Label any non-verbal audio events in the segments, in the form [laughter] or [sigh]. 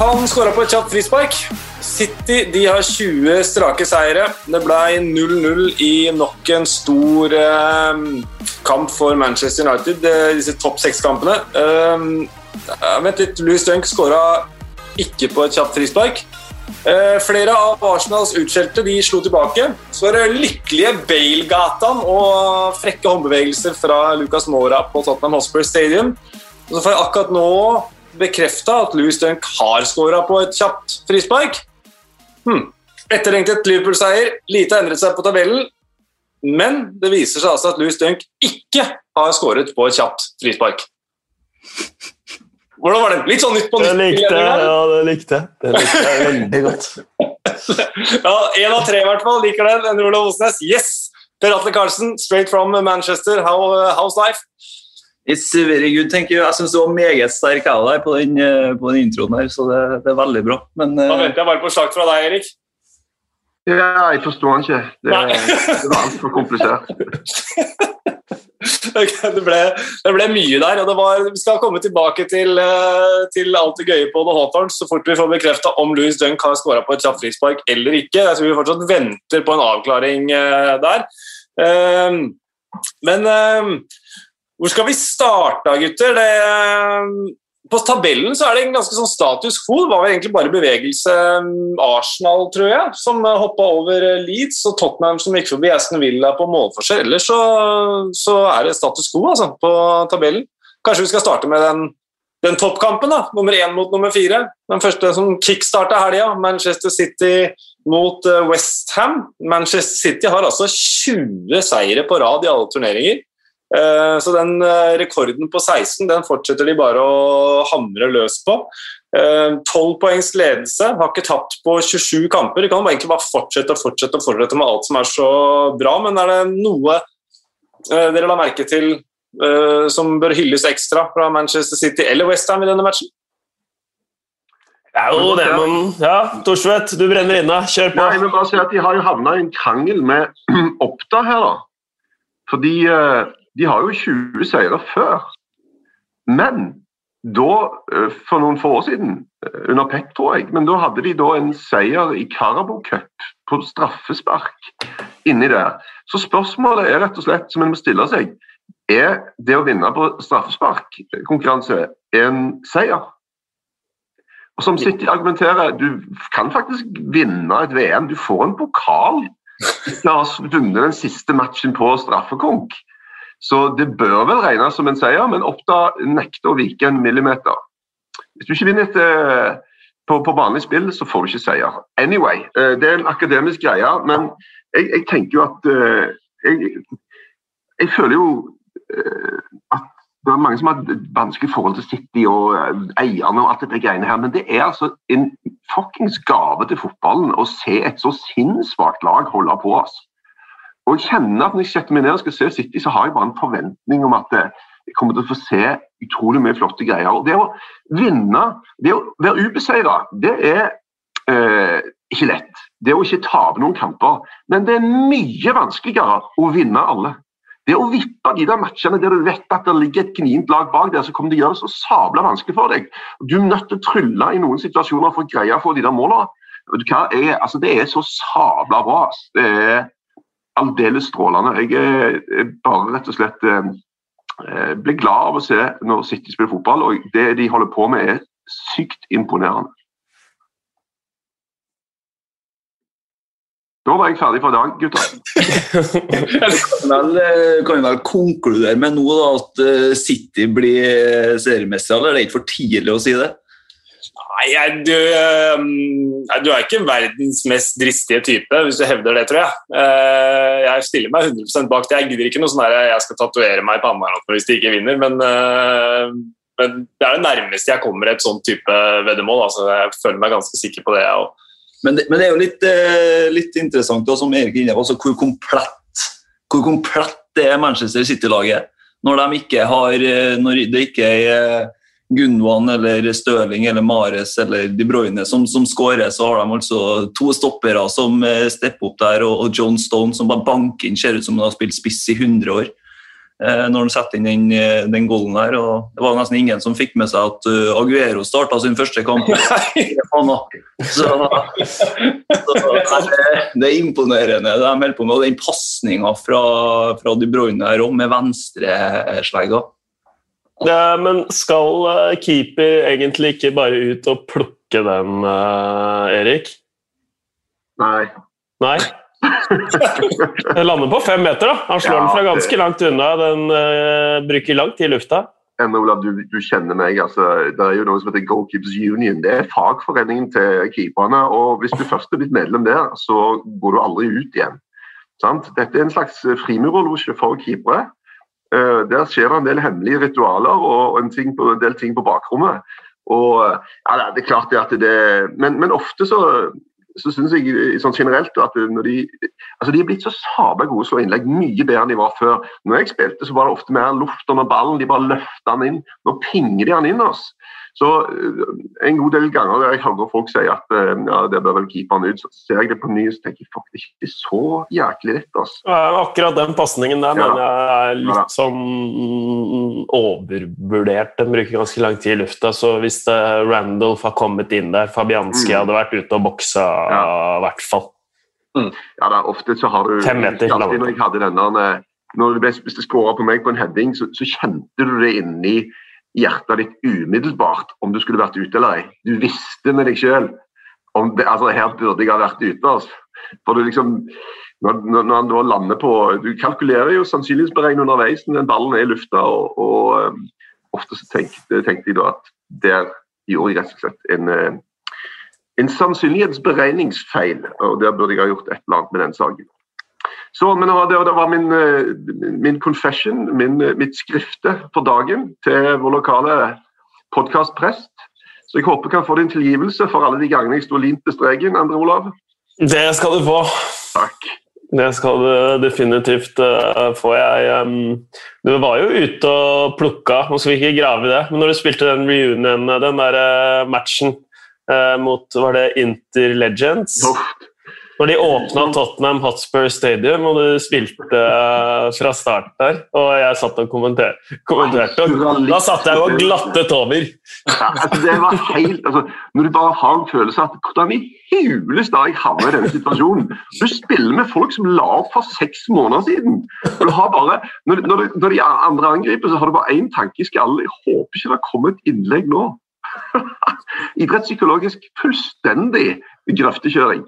han skåra på et kjapt frispark. City de har 20 strake seire. Det ble 0-0 i nok en stor eh, kamp for Manchester United, eh, disse topp seks-kampene. Eh, vent litt, Louis Dunk skåra ikke på et kjapt frispark. Eh, flere av Arsenals utskjelte de slo tilbake. Så var det lykkelige Bale-gataen og frekke håndbevegelser fra Lucas Mora på Tottenham Hotspur Stadium. Så får jeg akkurat nå bekrefta at Louis Dunk har skåra på et kjapt frispark. Hmm. Etterlengtet Liverpool-seier. Lite har endret seg på tabellen. Men det viser seg altså at Louis Dunk ikke har skåret på et kjapt frispark. Hvordan var det? Litt sånn nytt på nytt? Det likte jeg. Ja, det likte jeg. Det likte jeg veldig godt. [laughs] ja, Én av tre i hvert fall liker den. En Olav Osnes. Yes! Per Atle Karlsen, straight from Manchester. How, uh, how's life? It's very good, thank you. Jeg syns du var meget sterk av deg på den, eh, på den introen her, så det, det, er veldig bra. Men, da venter jeg bare på slag fra deg, Erik. Ja, jeg forstår den ikke. Det, det var altfor komplisert. [laughs] det, ble, det, ble, mye der. og var, Vi skal komme tilbake til, eh, til alt det gøye på The Hawthorns så fort vi får bekrefta om Louis Dunk har skåra på et kjapt frispark eller ikke. Jeg tror vi fortsatt venter på en avklaring eh, der. Ehm, men ehm, hvor skal vi starte, gutter? Det, på tabellen så er det en ganske sånn status quo. Det var egentlig bare bevegelse um, Arsenal, tror jeg, som uh, hoppa over Leeds, og Tottenham som gikk forbi Aston Villa på målforskjell. Ellers så, så, er det status quo altså, på tabellen. Kanskje vi skal starte med den, den toppkampen, da. nummer én mot nummer fire. Den første som kickstarta helga, Manchester City mot Westham. Manchester City har altså 20 seire på rad i alle turneringer. Eh, så den eh, rekorden på 16 den fortsetter de bare å hamre løs på. 12 eh, poengs ledelse, har ikke tapt på 27 kamper. De kan egentlig bare fortsette og fortsette og fortsette med alt som er så bra, men er det noe dere la merke til som bør hylles ekstra fra Manchester City eller Westham i denne matchen? Det er jo, det, man ja, Torsvedt, du brenner inne. Kjør på. Nei, vil bare si at De har jo havna i en krangel med [clears throat] Oppda her. da. Fordi de har jo 20 seire før. Men da, eh, for noen få år siden, eh, under Pep, tror jeg, men da hadde de da en seier i Carabo Cup på straffespark inni der. Så spørsmålet er rett og slett, som en må stille seg, er det å vinne på straffesparkkonkurranse en seier? Og som City argumenterer, du kan faktisk vinne et VM. Du får en pokal. Du har vunnet den siste matchen på straffekonk. Så det bør vel regnes som en seier, men Oppda nekter å vike en millimeter. Hvis du ikke vinner etter, på, på vanlig spill, så får du ikke seier. Anyway, eh, det er en akademisk greie, men jeg, jeg tenker jo at eh, jeg, jeg føler jo eh, at det er mange som har et vanskelig forhold til City og eierne og alt dette greiene her, men det er altså en fuckings gave til fotballen å se et så sinnssvakt lag holde på oss. Og jeg kjenner at Når jeg setter meg ned og skal se City, så har jeg bare en forventning om at eh, jeg kommer til å få se utrolig mye flotte greier. Og Det å vinne, det å være ubeseira, det er eh, ikke lett. Det å ikke tape noen kamper. Men det er mye vanskeligere å vinne alle. Det å vippe de der matchene der du vet at det ligger et gnient lag bak der, så kommer det å gjøre det så sabla vanskelig for deg. Du er nødt til å trylle i noen situasjoner for å greie å få de der målene. Altså, det er så sabla bra. Det er aldeles strålende. Jeg er bare rett og slett eh, eh, blir glad av å se når City spiller fotball, og det de holder på med, er sykt imponerende. Da var jeg ferdig for i dag, gutter. kan vi vel konkludere med nå da, at City blir seriemester, eller er det ikke for tidlig å si det? Nei, du, ehm, du, er ikke verdens mest dristige type, hvis du hevder det, tror jeg. Eh, jeg stiller meg 100 bak det. Jeg gidder ikke noe sånn her jeg skal tatovere meg i panna hvis de ikke vinner, men, eh, men, det er det nærmeste jeg kommer et sånn type veddemål. Altså, jeg føler meg ganske sikker på det, jeg òg. Men, men, det er jo litt, eh, litt interessant, da, som Erik er inne på, altså, hvor komplett, hvor komplett det er Manchester City-laget. Når, de ikke har, når det ikke er Gunvan eller Støling eller Mares eller De Bruyne som, som skårer, så har de altså to stoppere som eh, stepper opp der, og, og John Stone som bare banker inn, ser ut som han har spilt spiss i 100 år. eh, når han setter inn den, eh, den goalen der. og Det var nesten ingen som fikk med seg at uh, Aguero starta sin første kamp. [laughs] så, så det, det, er imponerende, det de holder på med. Og den pasninga fra, fra De Bruyne her òg, med venstreslegga. Ja, men skal uh, keeper egentlig ikke bare ut og plukke den, uh, Erik? Nei. Nei? [laughs] Den lander på fem meter, da. Han slår ja, den fra ganske langt unna. Den uh, bruker lang tid i lufta. Olav, du, du, kjenner meg. altså, Det er jo noe som heter Goalkeepers Union. Det er fagforeningen til keeperne. og Hvis du først er blitt medlem der, så går du aldri ut igjen. Sant? Dette er en slags frimurerlosje for keepere. Uh, der skjer det en del hemmelige ritualer og en, på, en del ting på bakrommet. Og ja, Det er klart at det Men, men ofte så så syns jeg sånn generelt at når de altså de er blitt så sabla gode å slå innlegg, mye bedre enn de var før. Når jeg spilte, så var det ofte mer luft under ballen, de bare løfta den inn. Nå pinger de den inn. oss. Så eh, En god del ganger jeg hører folk si at eh, ja, det bør vel keeperen ut, så ser jeg det på ny og tenker jeg faktisk ikke så jæklig lett. Altså. Akkurat den pasningen der ja. mener jeg er litt ja. sånn overvurdert. Den bruker ganske lang tid i lufta, så hvis uh, Randolph har kommet inn der, Fabianski mm. hadde vært ute og boksa i hvert fall. Mm. Ja, da, ofte så har du Fem meter. Alltid når jeg hadde denne når det ble, skåra på meg på en heading, så, så kjente du det inni hjertet ditt umiddelbart om du skulle vært ute eller ei. Du visste med deg sjøl om det, altså her burde jeg ha vært ute. Altså. For du liksom, når, når han da lander på Du kalkulerer jo sannsynlighetsberegning underveis når den ballen er i lufta. og, og um, Ofte så tenkte, tenkte, jeg da at der gjorde jeg rett og slett en, uh, en sannsynlighetsberegningsfeil. og Der burde jeg ha gjort et eller annet med den saken. Så, men det var, det var min, eh, min, confession, min, eh, mitt skrifte for dagen til vår lokale podkastprest. Så jeg håper jeg kan få din tilgivelse for alle de gangene jeg sto limt til streken, Andre Olav. Det skal du få. Takk. Det skal du definitivt uh, få. Jeg, um, du var jo ute og plukka, nå skal vi ikke grave i det, men når du spilte den reunion, den der uh, matchen uh, mot var det Inter Legends oh. Når de åpna Tottenham Hotspur Stadium, og du spilte uh, fra start der, og jeg satt og kommenterte, kommenterte og da satt jeg og glattet over. Ja, altså, det var helt, altså, når du bare har en følelse av at hvordan i huleste har jeg havnet i denne situasjonen? Du spiller med folk som la opp for seks måneder siden. Du har bare, når, når, når de andre angriper, så har du bare én tanke i skallen. Jeg håper ikke det kommer et innlegg nå. [laughs] Idrettspsykologisk fullstendig grøftekjøring.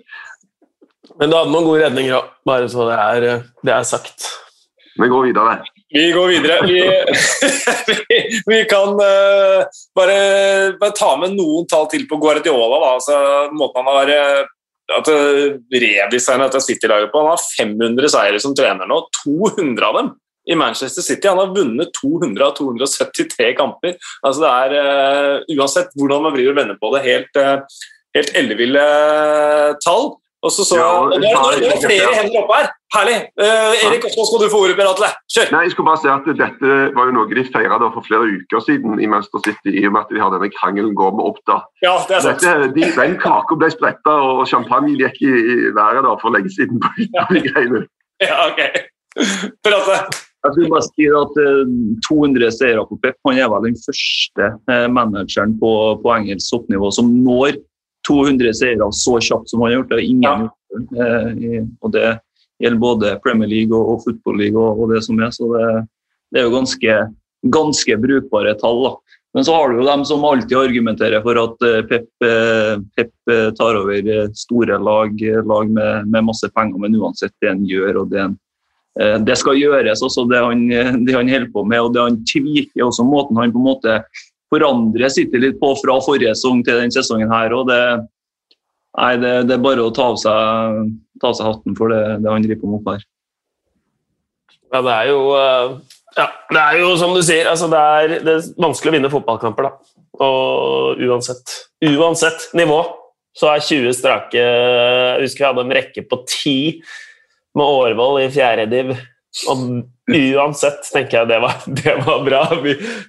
Men du hadde noen gode redninger òg, bare så det er, det er, sagt. Vi går videre. Vi går videre. Vi, [laughs] vi, vi kan uh, bare, bare, ta med noen tall til på Guardiola. Da. Altså, måten han har uh, at uh, redesignet dette City-laget på. Han har 500 seire som trener nå, 200 av dem i Manchester City. Han har vunnet 200 av 273 kamper. Altså det er, Uansett hvordan man vrir og vender på det, helt, helt elleville tall. Og så så ja, og det, er, det er flere hender oppe her. Herlig! Uh, Erik, hva skal du få ordet, Per Atle. Kjør! Nei, jeg skulle bare si at Dette var jo noe de feira for flere uker siden i Manchester City, i og med at de har denne krangelen med opp. da. Ja, det er sant. Dette, de, den kaka ble spretta, og champagne gikk i, i været da, for lenge siden. på ja. de [laughs] greiene. Ja, ok. Per Atle. Jeg skulle bare si at 200 eh, seire på Pep han er vel den første eh, manageren på, på engelsk toppnivå som når 200 seire så kjapt som han har gjort. Det har ingen gjort. Eh, og det gjelder både Premier League og, og Football League og, og, det som er. Så det, det er jo ganske, ganske, brukbare tall. da. Men så har du jo dem som alltid argumenterer for at eh, Pep, eh, Pep tar over store lag, lag med, med, masse penger, men uansett det han gjør og det, han, det skal gjøres, også det han, det han holder på med. og det Han tviker også måten han på en måte forandre sitter litt på fra forrige sesong til denne sesongen. her, og det, nei, det, det, er bare å ta av seg, ta av seg hatten for det, det han driver på med her. Ja, det er jo eh, ja, det er jo som du sier, altså det, er, det, er, vanskelig å vinne fotballkamper. da. Og uansett, uansett nivå så er 20 strake Jeg husker vi hadde en rekke på 10 med Årvoll i fjerde div. Og uansett tenker jeg det var, [laughs] det var bra.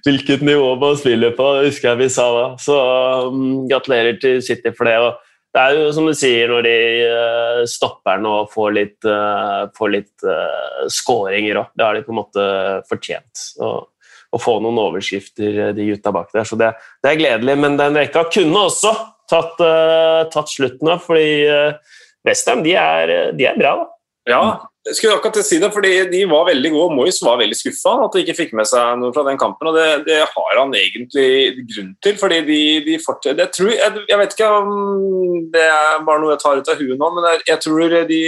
Hvilket nivå man spiller på, husker jeg vi sa da. Så um, gratulerer til City for det. og det er jo som du sier, når de uh, stopper den og får litt, uh, litt uh, skåringer òg. Det har de på en måte fortjent. Å få noen overskrifter, de gutta bak der. Så det, det er gledelig. Men den rekka kunne også tatt, tatt slutten av, fordi uh, Westham de, de, er bra, da. Ja, jeg skulle akkurat si det, fordi de var veldig gode. Moyes var veldig skuffa at de ikke fikk med seg noe fra den kampen. og Det, det har han egentlig grunn til. fordi de, de fortsetter, jeg, jeg, jeg, vet ikke om det er bare noe jeg tar ut av huet nå, men jeg tror de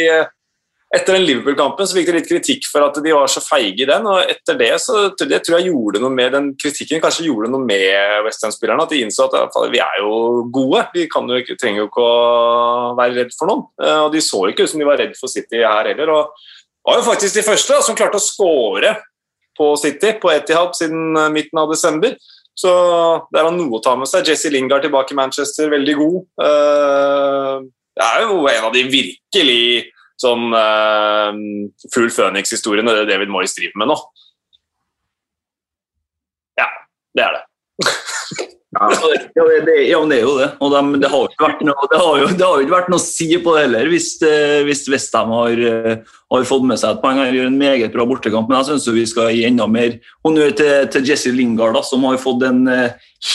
etter den Liverpool-kampen så fikk de litt kritikk for at de var så feige i den. og Etter det så det tror jeg gjorde noe med den kritikken kanskje gjorde noe med Westham-spillerne. At de innså at vi er jo gode. Vi jo trenger jo ikke å være redd for noen. Eh, og De så ikke ut som de var redd for City her heller. og var jo faktisk de første da, som klarte å skåre på City på Etihad siden eh, midten av desember. Så det er noe å ta med seg. Jesse Lingard tilbake i Manchester, veldig god. Eh, det er jo en av de virkelig sånn uh, full Phoenix-historien, er det David Moyes driver med nå. Ja, det er det. Ja, [laughs] det, det, ja, det er jo det. Og de, det, har jo jo ikke vært noe å si på det heller, hvis, eh, hvis Westham har, eh, har, fått med seg et poeng. Han gjør en meget bra bortekamp, men jeg syns vi skal gi enda mer honnør til, til Jesse Lingard, da, som har fått en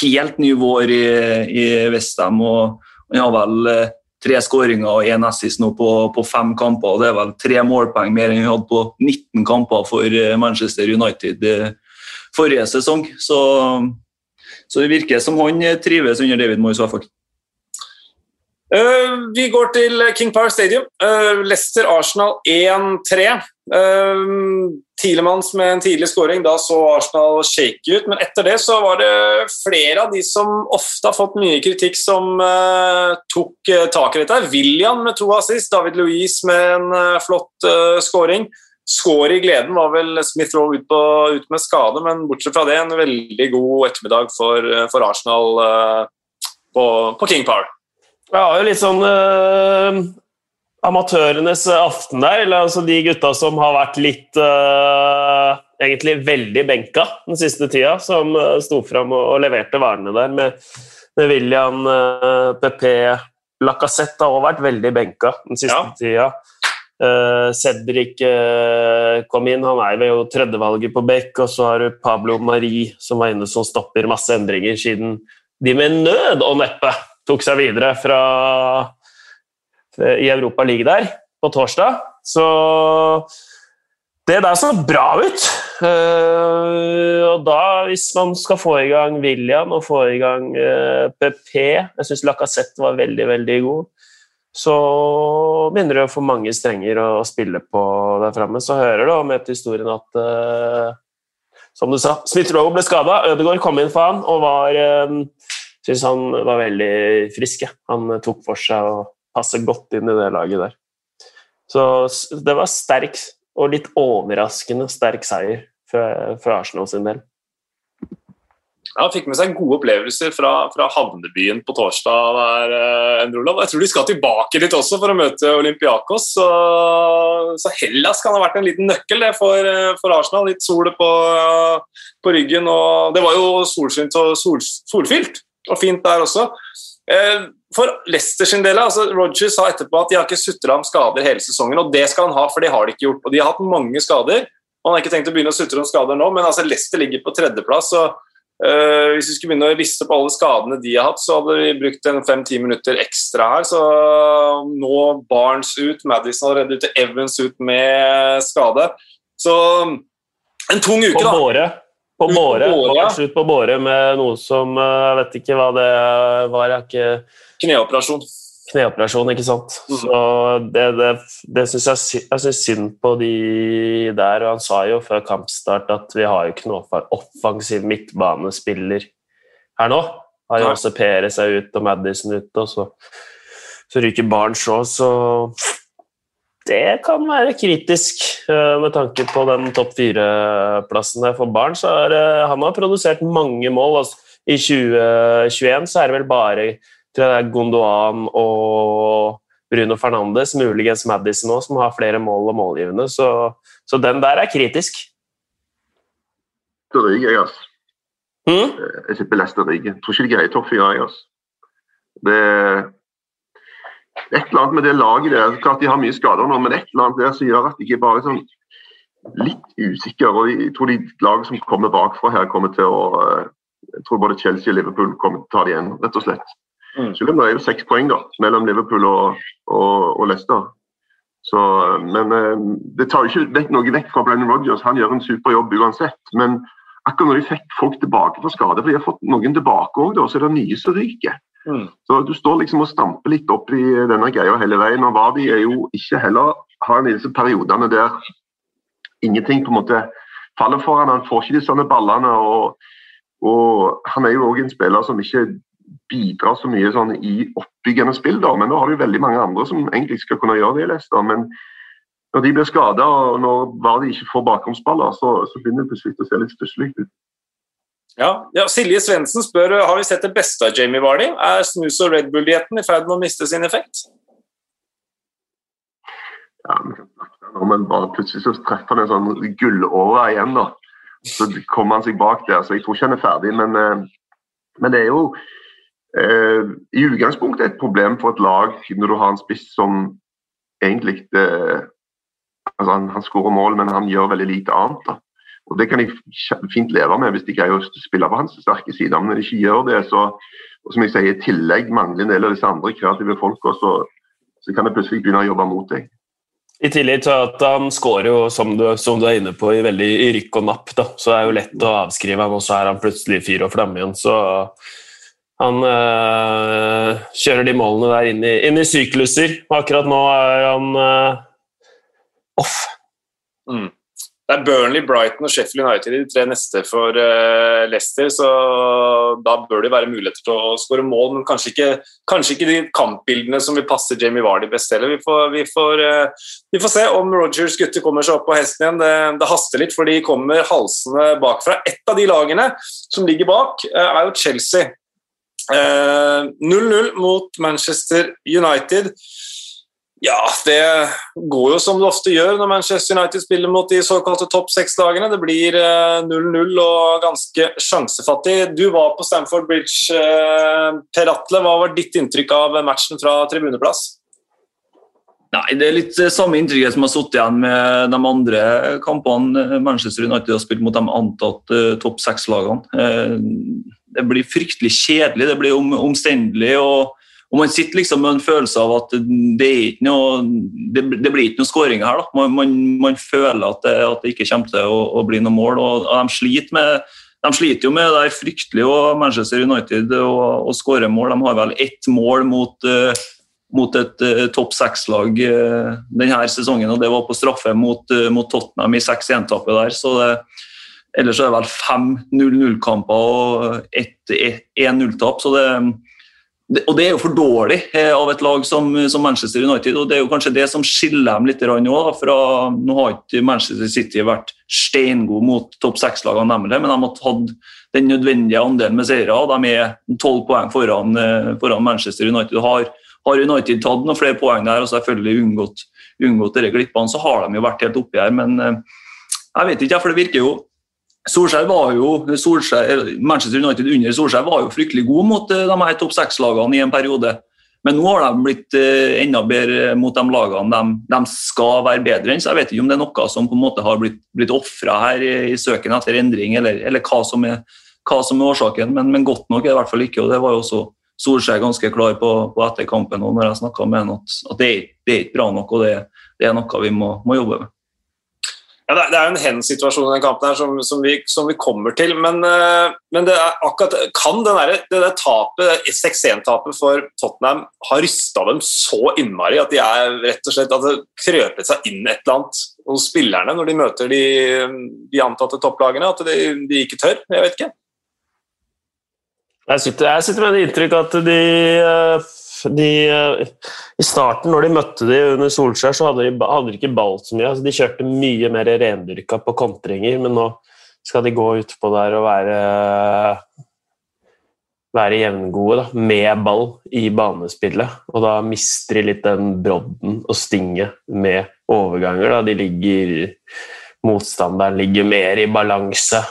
helt ny vår i, i Westham. Og ja vel tre skåringer og én assist nå på, på, fem kamper. og Det er vel tre målpoeng mer enn vi hadde på 19 kamper for eh, Manchester United eh, forrige sesong. Så, så det virker som han trives under David Moyes i hvert fall. Uh, vi går til King Power Stadium. Uh, Leicester-Arsenal 1-3. Uh, Tilemanns med en tidlig skåring, da så Arsenal shake ut. Men etter det så var det flere av de som ofte har fått mye kritikk, som tok tak i dette. William med to assist, David Louise med en flott skåring. Skår i gleden var vel Smith Rowe ut, ut, med skade, men bortsett fra det en veldig god ettermiddag for, for Arsenal på, på King Power. Jeg har jo litt sånn uh, amatørenes aften der. Eller altså de gutta som har vært litt uh, Egentlig veldig benka den siste tida, som uh, sto fram og, og, leverte varene der med, med William, uh, PP Lacassette har også vært veldig benka den siste ja. tida. Uh, Cedric uh, kom inn, han er jo tredjevalget på Beck. Og så har du Pablo Marie som var inne som stopper masse endringer, siden de med nød og neppe tok seg videre fra, i Europa League der på torsdag. Så det der så bra ut. Uh, og da, hvis man skal få i gang William og få i gang uh, eh, PP Jeg syns Lacassette var veldig, veldig god. Så begynner det å få mange strenger å spille på der framme. Så hører du om til historien at som du sa, Smith-Roe ble skada. Ødegaard kom inn for han og var syns han var veldig frisk. Han tok for seg å passe godt inn i det laget der. Så det var sterk og litt overraskende sterk seier for, for Arsenal sin del. Ja, Han fikk med seg gode opplevelser fra, fra havnebyen på torsdag. der, eh, Jeg tror de skal tilbake litt også for å møte Olympiakos. Så, så Hellas kan ha vært en liten nøkkel det for, eh, for Arsenal. Litt sol på, på, ryggen. og Det var jo solsynt og sol, solfylt og fint der også. Eh, for Leicester sin del, altså Roger sa etterpå at de har ikke sutra om skader hele sesongen, og det skal han ha, for det har de ikke gjort. Og De har hatt mange skader. Han har ikke tenkt å begynne å sutre om skader nå, men altså Leicester ligger på tredjeplass. og uh, Hvis vi skulle begynne å liste på alle skadene de har hatt, så hadde vi brukt fem-ti minutter ekstra her. Så nå Barnes ut, Madison allerede ute, Evans ut med skade. Så en tung uke, da. På Båre. På ut på Båre med noe som eh, Jeg vet ikke hva det var. Jeg ikke Kneoperasjon. Kneoperasjon, ikke sant. Mm. Så det, det, det syns jeg, jeg synes synd på de der. Og han sa jo før kampstart at vi har jo ikke noe offensiv midtbanespiller her nå. Har jo også Pere seg ut og Madison ute, og så, så ryker Barents òg, så det kan være kritisk eh, med tanke på den topp fire-plassen der for barn. så er, Han har produsert mange mål. Altså, I 2021 så er det vel bare Gondoan og Bruno Fernandes, muligens Madison òg, som har flere mål og målgivende. Så, så, den der er kritisk. Det ryker jeg, altså. Hmm? Jeg sitter Leicester ryker. Tror ikke de greier topp fire, jeg, altså. Det et eller annet med det laget der. Klart de har mye skader nå, men et eller annet der som gjør at de ikke bare er sånn litt usikre. og Jeg tror de laget som kommer bakfra her, kommer til å eh, Jeg tror både Chelsea og Liverpool kommer til å ta det igjen, rett og slett. Mm. Selv om det er jo seks poeng da, mellom Liverpool og, og, og Leicester. Så, men eh, det tar jo ikke vekk noe vekk fra Brennan Rodgers. Han gjør en super jobb uansett. Men akkurat når de fikk folk tilbake fra skade, for de har fått noen tilbake òg, så er det nye som ryker. Mm. Så Du står liksom og stamper litt opp i denne greia hele veien. og Vardi er jo ikke heller har en i disse periodene der ingenting på en måte faller for han. Han får ikke de sånne ballene. og, og Han er jo òg en spiller som ikke bidrar så mye sånn i oppbyggende spill, da, men nå har du veldig mange andre som egentlig skal kunne gjøre det. i men når de blir skada og når Vardi ikke får bakromsballer, så, så begynner det plutselig å se litt stusslig ut. Ja, ja, Silje Svendsen spør har vi sett det beste av Jamie Vardy. Er snus- og Red Bull-dietten i ferd med å miste sin effekt? Ja, vi kan men bare Plutselig så treffer han en sånn gullåre igjen. da. Så kommer han seg bak der, så jeg tror ikke han er ferdig. Men, eh, men det er jo eh, i utgangspunktet et problem for et lag når du har en spiss som egentlig eh, altså han, han skårer mål, men han gjør veldig lite annet. da. Og Det kan jeg fint leve med hvis de greier å spille på hans sterke sider. Men når de ikke gjør det, så og som jeg sier, i tillegg mangler en del av disse andre kreative folka, så, så kan det plutselig begynne å jobbe mot deg. I tillegg til at han skårer jo, som du, som du er inne på, i veldig i rykk og napp. da, Så er det jo lett å avskrive ham, og så er han plutselig fyr og flamme igjen. Så han øh, kjører de målene der inn i, inn i sykluser. Akkurat nå er han øh, off. Mm. Det er Burnley, Brighton og Sheffield United i de tre neste for uh, Leicester, så da bør det være muligheter til å skåre mål, men kanskje ikke, kanskje ikke, de kampbildene som vil passe Jamie Vardy best heller. Vi får, vi får, uh, vi får se om Rogers gutter kommer seg opp på hesten igjen. Det, det, haster litt, for de kommer halsende bakfra. Et av de lagene som ligger bak, uh, er jo Chelsea. 0-0 mot Manchester United. Ja, det går jo som det ofte gjør når Manchester United spiller mot de såkalte topp seks-lagene. Det blir 0-0 og ganske sjansefattig. Du var på Stamford Bridge, Per Atle. Hva var ditt inntrykk av matchen fra tribuneplass? Nei, Det er litt samme inntrykket som har sittet igjen med de andre kampene Manchester United har spilt mot de antatt topp seks-lagene. Det blir fryktelig kjedelig, det blir omstendelig. og og Man sitter liksom med en følelse av at det, ikke noe, det, blir ikke noe skåringer her. Man, man, man, føler at det, at det, ikke kommer til å, å bli noe mål. og, og de, sliter med, de sliter jo med det er fryktelig og Manchester United å skåre mål. De har vel ett mål mot, uh, mot et uh, topp seks-lag uh, denne sesongen, og det var på straffe mot, mot Tottenham i 6-1-tappet der. så det Ellers er det vel fem 0-0-kamper og ett 1-0-tap. så det og det er jo for dårlig eh, av et lag som, som, Manchester United. og Det er jo kanskje det som skiller dem litt nå. Fra, nå har ikke Manchester City vært steingode mot topp seks-lagene, men de har hatt den nødvendige andelen med seire. De er tolv poeng foran, eh, foran, Manchester United. Har, har, United tatt noen flere poeng der og selvfølgelig unngått, unngått disse glippene, så har de jo vært helt oppi her. Men eh, jeg vet ikke, for det virker jo Solskjær var jo, Solskjær, Manchester United under Solskjær var jo fryktelig god mot eh, de her topp seks-lagene i en periode. Men nå har de blitt eh, enda bedre mot de lagene de, de, skal være bedre enn. Så jeg vet ikke om det er noe som på en måte har blitt, blitt ofra her i, i, søken etter endring, eller, eller hva, som er, hva, som er, årsaken. Men, men, godt nok er det i hvert fall ikke. og Det var jo også Solskjær ganske klar på, på etter kampen og når jeg snakka med ham, at, at det, det, er ikke bra nok, og det, det er noe vi må, må jobbe med. Ja, det er jo en hen-situasjon i den kampen her som, som, vi, som vi, kommer til. Men, uh, men det akkurat, kan der, det der tapet, 6-1-tapet for Tottenham ha rysta dem så innmari at de er rett og slett at det krøpet seg inn et eller annet hos spillerne når de møter de, de antatte topplagene? At de, de, ikke tør? Jeg vet ikke. Jeg sitter, jeg sitter med det inntrykk at de uh de, eh, I starten, når de møtte de under Solskjær, så hadde de, hadde de ikke balt så mye. Altså, de kjørte mye mer rendyrka på kontringer, men nå skal de gå utpå der og være være jevngode da, med ball i banespillet. Og da mister de litt den brodden og stinget med overganger. Da. De ligger Motstanderen ligger mer i balanse.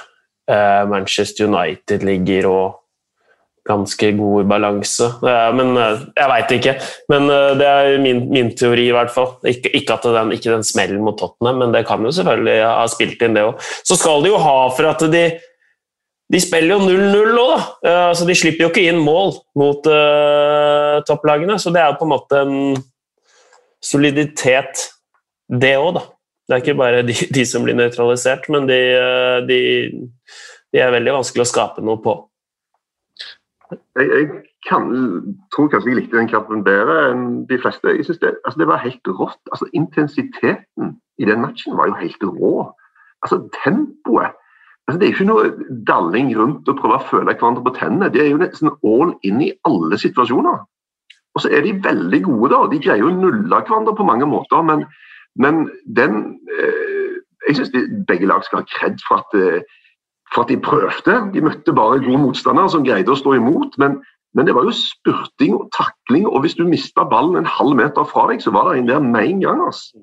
Uh, Manchester United ligger og ganske god balanse. Men eh, jeg veit ikke. Men eh, det er min, min, teori, i hvert fall. Ikke, ikke at den, ikke den smellen mot Tottenham, men det kan jo selvfølgelig ha spilt inn, det òg. Så skal de jo ha for at de de spiller jo 0-0 nå, da. så altså, de slipper jo ikke inn mål mot uh, topplagene, så det er jo på en måte en soliditet, det òg, da. Det er ikke bare de, de som blir nøytralisert, men de, de, de, er veldig vanskelig å skape noe på. Jeg, jeg kan, tror kanskje jeg likte den kampen bedre enn de fleste. Jeg synes det, altså det var helt rått. Altså Intensiteten i den matchen var jo helt rå. Altså Tempoet. Altså, det er ikke noe dalling rundt og prøve å føle hverandre på tennene. Det er jo nesten all in i alle situasjoner. Og så er de veldig gode, da. De greier å nulle hverandre på mange måter. Men, men den eh, Jeg syns begge lag skal ha kred for at eh, for at de prøvde. De møtte bare gode motstandere som greide å stå imot. Men, men det var jo spurting og takling, og hvis du mista ballen en halv meter fra deg, så var det en der med en gang. Altså.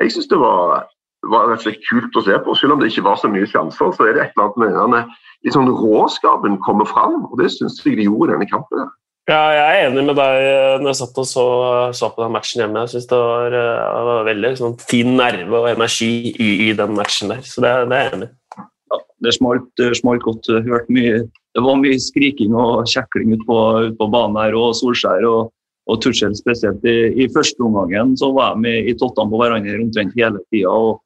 Jeg syns det var, var, rett og slett kult å se på. Selv om det ikke var så mye sjanser, så er det et eller annet med denne liksom, råskapen kommer fram, og det syns jeg de gjorde i denne kampen. Ja, jeg er enig med deg når jeg satt og så, så på den matchen hjemme. Jeg syns det, det, var veldig sånn, fin nerve og energi i, i, den matchen der, så det, det er jeg enig i det smalt, smalt godt. Hørt mye, det var mye skriking og kjekling ute på, ut på, banen her, og Solskjær og, og Tuchel spesielt. I, I, første omgangen så var de i tottene på hverandre omtrent hele tida. Og,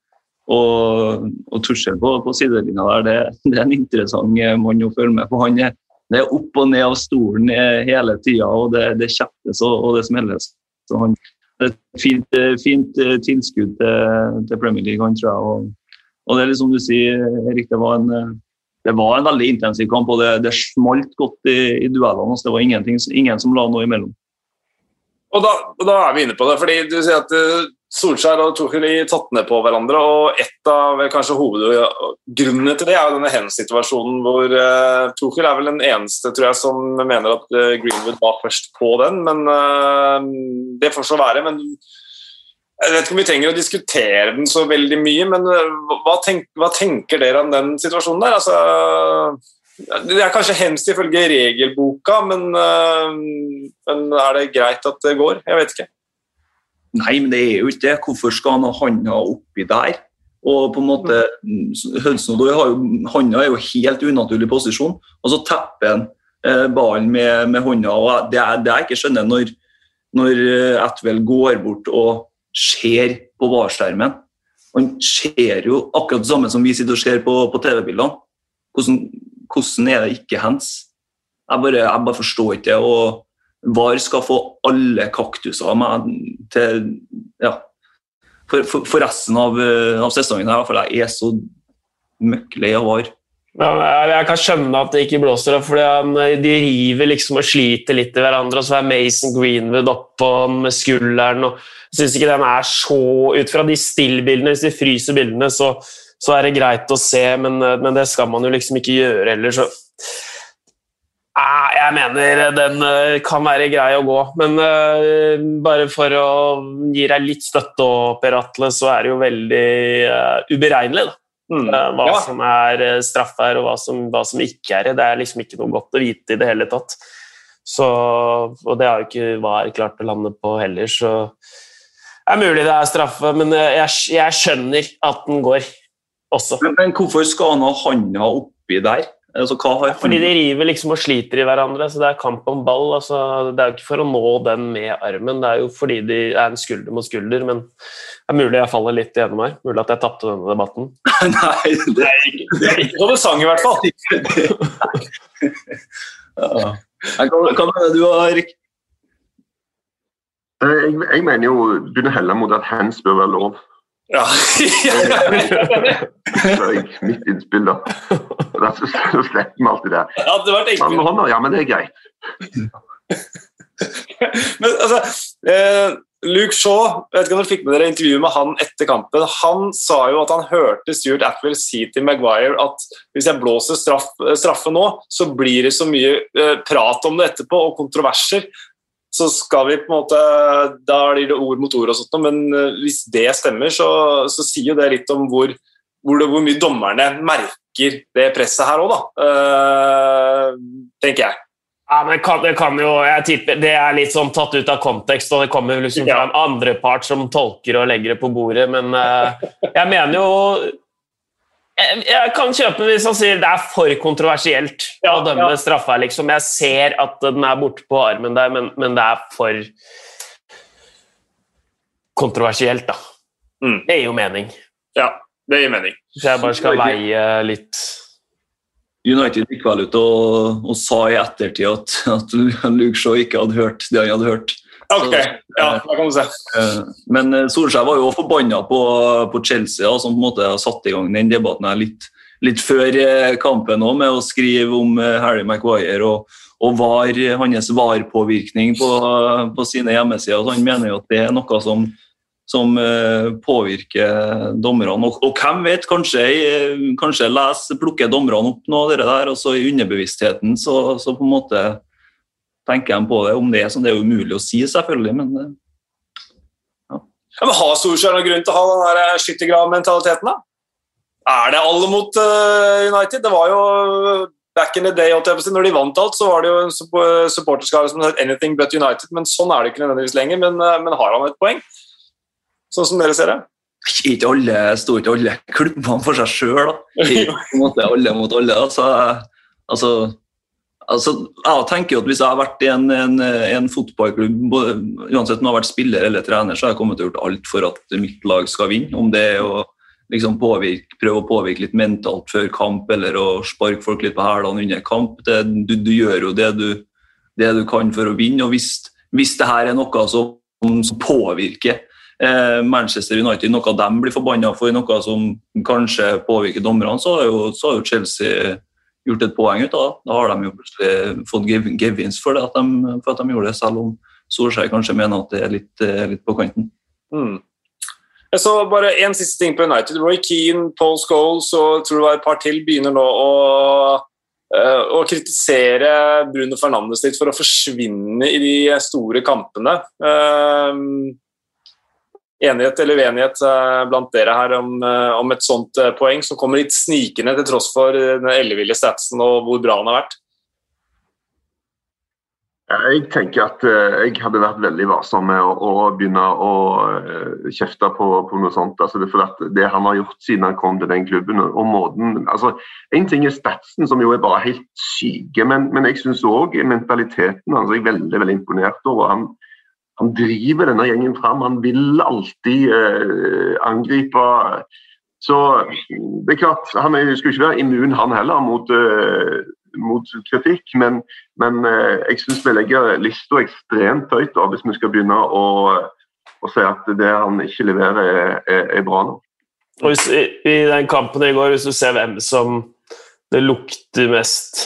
og, og Tuchel på, på sidelinja der, det, det, er en interessant mann å følge med på. Han er, det er opp og ned av stolen hele tida, og det, det kjeftes og, og det smelles. Så han, det er et fint, fint tilskudd til, til Premier League, han tror jeg. og og det er liksom du sier, Erik, det var en, det var en veldig intensiv kamp, og det, det smalt godt i, i duellene. Det var ingen som la noe imellom. Og da, og da, er vi inne på det, fordi du sier at uh, Solskjær og Tuchel tatt ned på hverandre. og Et av kanskje hovedgrunnene til det er jo denne hen-situasjonen hvor uh, Tuchel er vel den eneste tror jeg, som mener at Greenwood var først på den. men uh, Det får så være. men jeg vet ikke om vi trenger å diskutere den så veldig mye, men eh, hva, tenk, hva tenker dere om den situasjonen der? Altså, det er kanskje hemst ifølge regelboka, men, eh, men, er det greit at det går? Jeg vet ikke. Nei, men det er jo ikke det. Hvorfor skal han ha handa oppi der? Og på en måte, Hudson har jo, Handa er jo helt unaturlig posisjon, og så tepper han eh, ballen med, med hånda. og det jeg ikke skjønner når, når Atwell går bort og ser på VAR-skjermen. Han ser jo akkurat det samme som vi sitter og ser på, på TV-bildene. Hvordan, hvordan, er det ikke hands? Jeg bare, jeg bare forstår ikke det. og VAR skal få alle kaktuser av meg til ja, for, for, for, resten av, av sesongen. her, For jeg er så møkk av VAR. Jeg kan skjønne at det ikke blåser, opp, for de river liksom og sliter litt i hverandre. Og så er Mason Greenwood oppå med skulderen. og Jeg syns ikke den er så Ut fra de stillbildene, hvis de fryser bildene, så, så, er det greit å se, men, men, det skal man jo liksom ikke gjøre heller, så Jeg mener den eh, kan være grei å gå, men bare for å gi deg litt støtte Per Atle, så er det jo veldig uberegnelig, da. Mm. Hva ja. som er straff her, og hva som, hva som, ikke er det. Det er liksom ikke noe godt å vite i det hele tatt. Så, og det har jo ikke VAR klart å lande på heller, så det er mulig det er straffe, men jeg, jeg skjønner at den går også. Men, men hvorfor skal han ha handa oppi der? Altså, Fordi de river liksom og sliter i hverandre, så det er kamp om ball. Altså, det er jo ikke for å nå den med armen, det er jo fordi de er en skulder mot skulder. Men det er mulig jeg faller litt igjennom her. Mulig at jeg tapte denne debatten. [laughs] Nei, det er ikke, det er ikke noe sang, i hvert fall. [laughs] ja. Kan, kan, du, Erik? Eh, jeg, jeg mener jo begynner heller helle mot at hands bør være lov. Ja. Mitt innspill, da. Så slipper vi alt det der. Ja, det man med hånda, ja, men det er greit. men altså eh, Luke Shaw, jeg vet ikke om dere fikk med dere intervjuet med han etter kampen. Han sa jo at han hørte Stuart Atwell si til Maguire at hvis jeg blåser straff, straffe nå, så blir det så mye eh, prat om det etterpå og kontroverser så skal vi på en måte Da blir det ord mot ord og sånt, men eh, hvis det stemmer, så, så sier jo det litt om hvor, hvor, det, hvor, mye dommerne merker det presset her òg, da. Uh, tenker jeg. Ja, men kan, det kan jo jeg tipper, Det er litt sånn tatt ut av kontekst, og det kommer liksom fra en andre part som tolker og legger det på bordet, men uh, jeg mener jo jeg, jeg kan kjøpe hvis han sier det er for kontroversielt Ja, å dømme ja. straffa. Liksom. Jeg ser at den er borte på armen der, men, men det er for kontroversielt, da. Mm. Det gir jo mening. Ja, det gir mening. Så jeg bare skal veie litt United gikk vel ut og, og sa i ettertid at, at Luke Shaw ikke hadde hørt det han hadde hørt. Ok, ja, da kan du se. Men eh, Solskjær var jo forbanna på, på Chelsea, da, som på en måte har satt i gang den debatten her litt, litt før eh, kampen òg, med å skrive om eh, Harry Maguire og, og var, hans VAR-påvirkning på, på sine hjemmesider. Så han mener jo at det er noe som, som påvirker dommerne. Og, og hvem vet, kanskje, kanskje les, plukker dommerne opp noe av det der, og så i underbevisstheten så, så på en måte tenker de på det. Om det er sånn, det er jo umulig å si, selvfølgelig, men ja. Ja, men Har Solskjær noen grunn til å ha den eh, skyttergravmentaliteten, da? Er det alle mot uh, United? Det var jo back in the day, jeg når de vant alt, så var det jo en supp- supporterskare som het anything but United, men sånn er det ikke nødvendigvis lenger. Men, eh, men har han et poeng? Sånn som dere ser det? ikke alle, står ikke alle klubbene for seg sjøl. Ikke på måte alle mot alle. Altså, altså, altså, jeg tenker jo at Hvis jeg har vært i en, en, en fotballklubb, uansett om jeg har vært spiller eller trener, så har jeg kommet til å gjort alt for at mitt lag skal vinne. Om det er å liksom påvirke, prøve å påvirke litt mentalt før kamp, eller å sparke folk litt på hælene under kamp. Det, du, du gjør jo det du, det du kan for å vinne. og Hvis, hvis det her er noe som, som påvirker eh, Manchester United, noe de blir forbanna for, noe som kanskje påvirker dommerne, så har jo, så har jo Chelsea gjort et poeng ut av det. Da har de jo plutselig fått gev- gevinst for, det, at de, for at de gjorde det, selv om Solskjær kanskje mener at det er litt, litt på kanten. Mm. Jeg så bare En siste ting på United. Roy Keane, Paul Scholes og tror det var et par til begynner nå å, eh, å kritisere Bruno Fernandes litt for å forsvinne i de store kampene. Eh, enighet eller uenighet eh, blant dere her om, eh, om et sånt eh, poeng som kommer litt snikende til tross for den elleville statsen og hvor bra han har vært? Jeg tenker at jeg hadde vært veldig varsom med å, å begynne å kjefte på, på noe sånt. Altså, det, for det han har gjort siden han kom til den klubben, og måten altså, En ting er statsen, som jo er bare helt syke, men, men jeg syns òg mentaliteten hans er jeg veldig veldig imponert over. Han, han driver denne gjengen fram. Han vil alltid eh, angripe. Så det er klart, Han er, skulle ikke være immun, han heller, mot, eh, mot kritikk. Men, men eh, jeg syns vi legger lista ekstremt høyt da, hvis vi skal begynne å, å si at det han ikke leverer, er, er, er bra nok. Og hvis, i, I den kampen i går, hvis du ser hvem som det lukter mest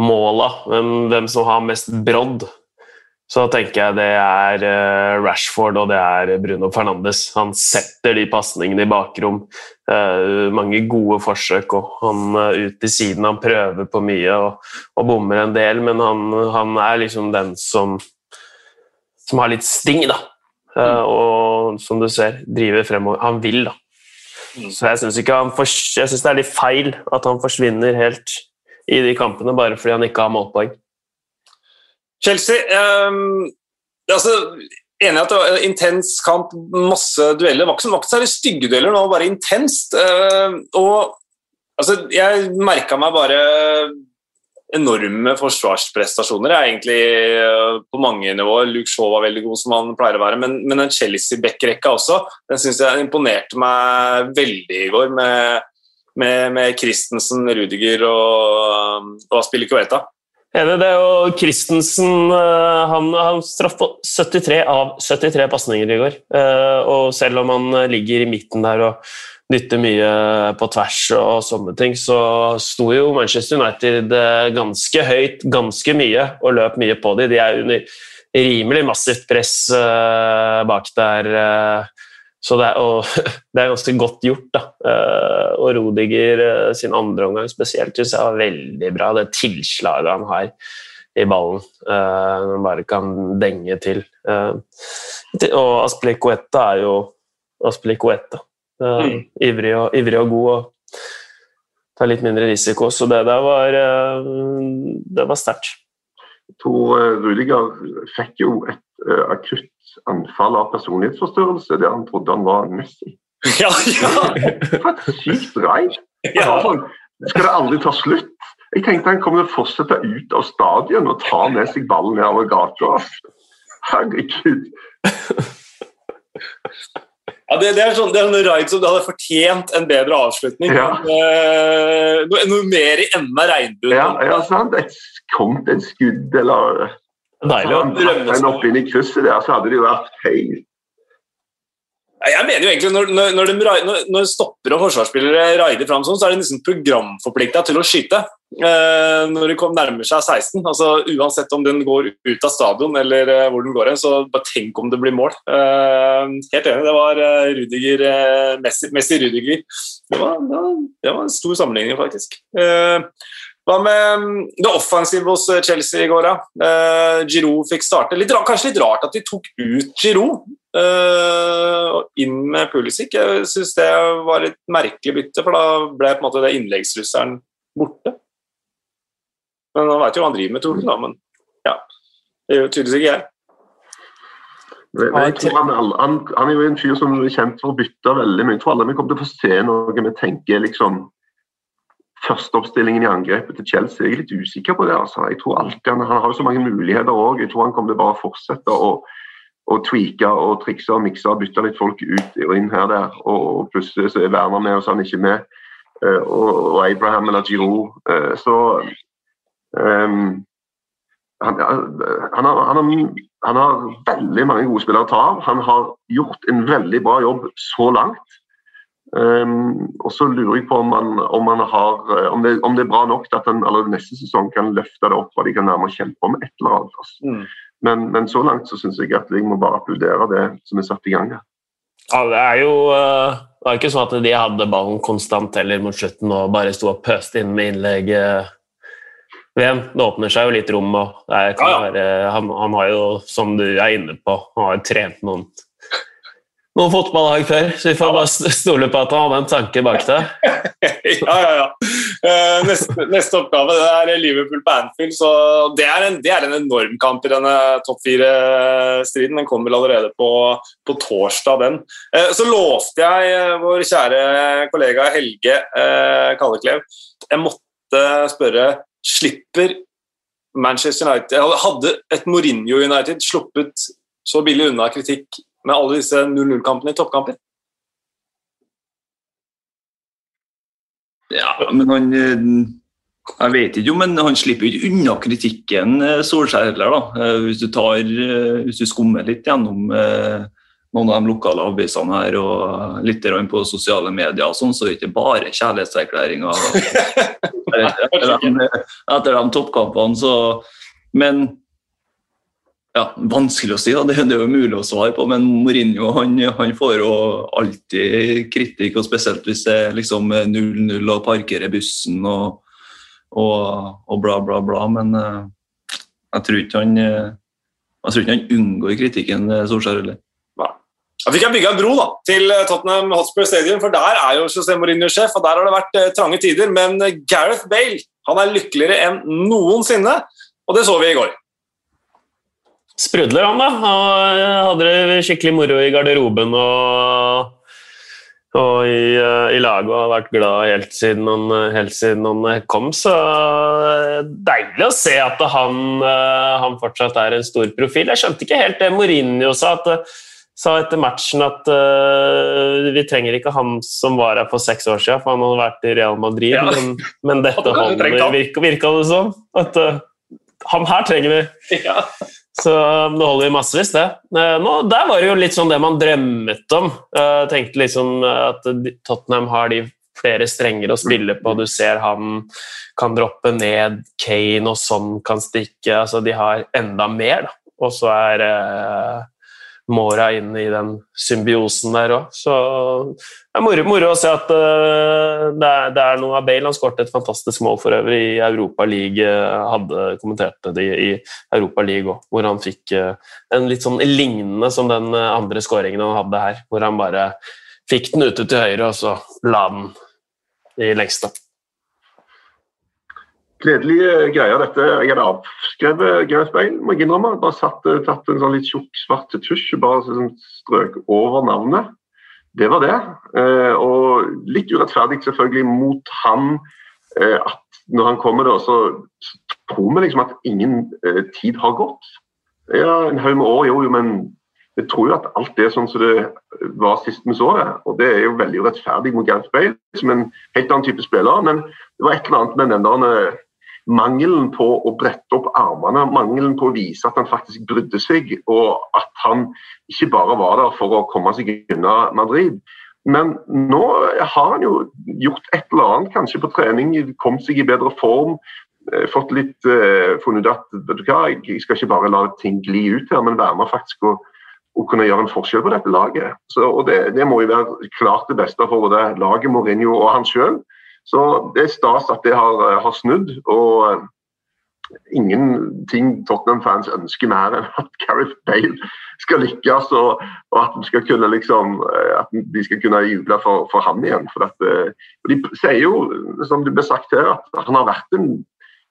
mål av, hvem, hvem som har mest brodd, så tenker jeg det er eh, Rashford og det er Bruno Fernandes. Han setter de pasningene i bakrom. Eh, mange gode forsøk, og han uh, ut til siden. Han prøver på mye og, og bommer en del, men han, han er liksom den som, som har litt sting, da. Mm. og som du ser, driver fremover. Han vil, da. Så jeg syns det er litt feil at han forsvinner helt i de kampene bare fordi han ikke har målpoeng. Chelsea um, altså, Enig i at det var en intens kamp, masse dueller. Det var ikke, så særlig stygge dueller, var bare intenst. Uh, og altså, jeg merka meg bare enorme forsvarsprestasjoner. Er egentlig eh, på mange nivåer. Luke Shaw var veldig god, som han pleier å være, men, men den Chelsea-backrekka også, den synes jeg imponerte meg veldig i går, med, med, med Christensen, Rudiger og, og Aspilicueta. Enig, det er jo Christensen eh, han, han straff på 73 av 73 pasninger i går. Eh, Og selv om han ligger i midten der og dytter mye på tvers og sånne ting, så sto jo Manchester United eh, ganske høyt ganske mye og løp mye på dem. De er under rimelig massivt press eh, bak der. Så det er, og, [laughs] det er ganske godt gjort. da. Eh, og Rodiger eh, sin andre omgang spesielt syns jeg var veldig bra. Det tilslaget han har i ballen. eh, Når han bare kan denge til. Og Aspilicueta er jo Aspilicueta. Mm. ivrig, og, ivrig og god og tar litt mindre risiko. Så det der var, det var sterkt. To Rudiger fikk jo et akutt anfall av personlighetsforstørrelse der han trodde han var Messi. Ja, ja, For et sykt ja. Sånn, Skal det aldri ta slutt? Jeg tenkte han kommer til å fortsette ut av stadion og ta med seg ballen nedover gata. Herregud. ja det, det er sånn, det er sånn som det hadde fortjent en bedre avslutning. Ja. Eh, noe, noe mer i enden av regnbuen. Ja, ja sant? Et, kom et skudd eller Deilig. opp inn i krysset der, så hadde det jo vært feil. Jeg mener jo egentlig Når, når, når, de, når, når stopper og forsvarsspillere raider fram sånn, så er de nesten programforplikta til å skyte eh, når de kom nærmer seg 16. altså Uansett om den går ut av stadion eller eh, hvor den går hen, så bare tenk om det blir mål. Eh, helt enig, det var eh, Rudiger, eh, Messi, Messi Rudiger. Det var, det, var, det var en stor sammenligning, faktisk. Eh, hva med mm, det offensive hos eh, Chelsea i går, da? Eh, Giroud fikk starte. Litt, kanskje litt rart at de tok ut Giroud eh, og inn med Pulisic. Jeg syns det var et merkelig bytte, for da ble på en måte det innleggsrusseren borte. Men han veit jo hva han driver med, Torkel, da. Men ja, det gjør tydeligvis ikke jeg. Jeg tror han, han, han er jo en fyr som er kjent for å bytte veldig mye. Jeg tror aldri vi kommer til å få se noe vi tenker liksom Førsteoppstillingen i angrepet til Chelsea, jeg er litt usikker på det. altså. Jeg tror alltid Han, han har jo så mange muligheter òg. Jeg tror han kommer til å fortsette å, å tweake og trikse og mikse og bytte litt folk ut og inn her der. Og plutselig så er Werner med, og så er han ikke med. Eh, og, og Abraham eller Giroud. Eh, så um, han, han, har, han, har, han har veldig mange gode spillere å ta av. Han har gjort en veldig bra jobb så langt. Um, og så lurer jeg på om, man, om, man har, eh, om, det, om det er bra nok til at en allerede neste sesong kan løfte det opp og de kan nærmere med kjempe om et eller annet. Altså. Mm. Men, men så langt så syns jeg at jeg må bare applaudere det som er satt i gang her. Ja, det er jo eh, Det var ikke sånn at de hadde ballen konstant heller mot slutten og bare sto og pøste inn med innlegg. eh, VM. Det åpner seg jo litt rom. og det er- kan Ja, ja. være, han, han har jo, som du er inne på, han har jo trent noen noen fotballag før, så vi får bare stole på at han hadde en tanke bak det. [laughs] ja, ja, ja. Eh, neste, neste oppgave det er Liverpool på Anfield. Så det er, en, det er en enorm kamp i denne topp fire-striden. Den kommer vel allerede på, på torsdag, den. Eh, så lovte jeg eh, vår kjære kollega Helge Kalleklev Jeg måtte spørre Slipper Manchester United Hadde et Mourinho United sluppet så billig unna kritikk med alle disse 0-0-kampene i toppkamper? Ja, men han eh, Jeg vet ikke, men han slipper ikke unna kritikken, eh, Solskjær heller. da. Eh, Hvis du, tar, hvis du skummer litt gjennom noen av de lokale avisene her og litt på sosiale medier, og sånn, så er det ikke bare kjærlighetserklæringer. [laughs] etter de toppkampene, så Men ja, Vanskelig å si, da. det, det er jo mulig å svare på. Men Mourinho han, han får jo alltid kritikk, og spesielt hvis det er liksom 0-0 og parkerer bussen og, og, og bla, bla, bla. Men uh, jeg tror ikke han uh, jeg tror ikke han unngår kritikken, eh, Solskjær heller. Da fikk jeg bygga en bro da, til Tottenham Hotspur Stadium, for der er jo José Mourinho sjef, og der har det vært trange tider. Men Gareth Bale han er lykkeligere enn noensinne, og det så vi i går. Sprudler han, da. Han eh, hadde det skikkelig moro i garderoben og, og i, eh, i laget og har vært glad helt siden han, helt siden han eh, kom. Så deilig å se at han, han fortsatt er en stor profil. Jeg skjønte ikke helt det Mourinho sa. at sa etter matchen at uh, vi trenger ikke han som var her for seks år siden, for han hadde vært i Real Madrid. Ja. Men, men [laughs] dette holder, virka, virka det som. At uh, han her trenger vi. Ja. Så um, det holder vi massevis, det. Eh, Nå, der var det jo litt sånn det man drømmet om. Jeg tenkte liksom at Tottenham har de flere strenger å spille på. Du ser han kan droppe ned, Kane og sånn kan stikke. Altså, de har enda mer, da. Og så er eh, Mora inne i den symbiosen der òg. Så det er moro, moro å se at uh, det, er, det er noe av Bale. Han skåret et fantastisk mål for øvrig i Europa League. eh, hadde kommentert det i Europa League òg, hvor han fikk uh, en litt sånn lignende som den andre skåringen han hadde her. Hvor han bare fikk den ute til høyre, og så la den i lengste. Gledelige greier, dette. Jeg hadde avskrevet Gareth Bale, må jeg innrømme. Bare satt, tatt en sånn litt tjukk, svart tusj bare sånn strøk over navnet. Det var det. Eh, og litt urettferdig selvfølgelig mot han eh, at når han kommer da, så, tror vi liksom at ingen eh, tid har gått. Ja, en haug med år, jo, jo, men jeg tror jo at alt er sånn som det var sist vi så det. Og det er jo veldig urettferdig mot Gareth Bale, som en helt annen type spiller. Men det var et eller annet med den der mangelen på å brette opp armene, mangelen på å vise at han faktisk brydde seg, og at han ikke bare var der for å komme seg unna Madrid. Men nå har han jo gjort et eller annet, kanskje på trening, kommet seg i bedre form. eh, Fått litt uh, funnet ut at vet du hva, jeg skal ikke bare la ting gli ut her, men være med faktisk å, å kunne gjøre en forskjell på dette laget. Så, og det, det må jo være klart det beste for både laget, Mourinho og han sjøl. Så det er stas at det har, eh, har snudd. og eh, Ingenting Tottenham-fans ønsker mer enn at Gareth Bale skal lykkes, og, og at, skal kunne liksom, eh, at de skal kunne juble for, for ham igjen. For at, og de sier jo, som det ble sagt her, at han har vært en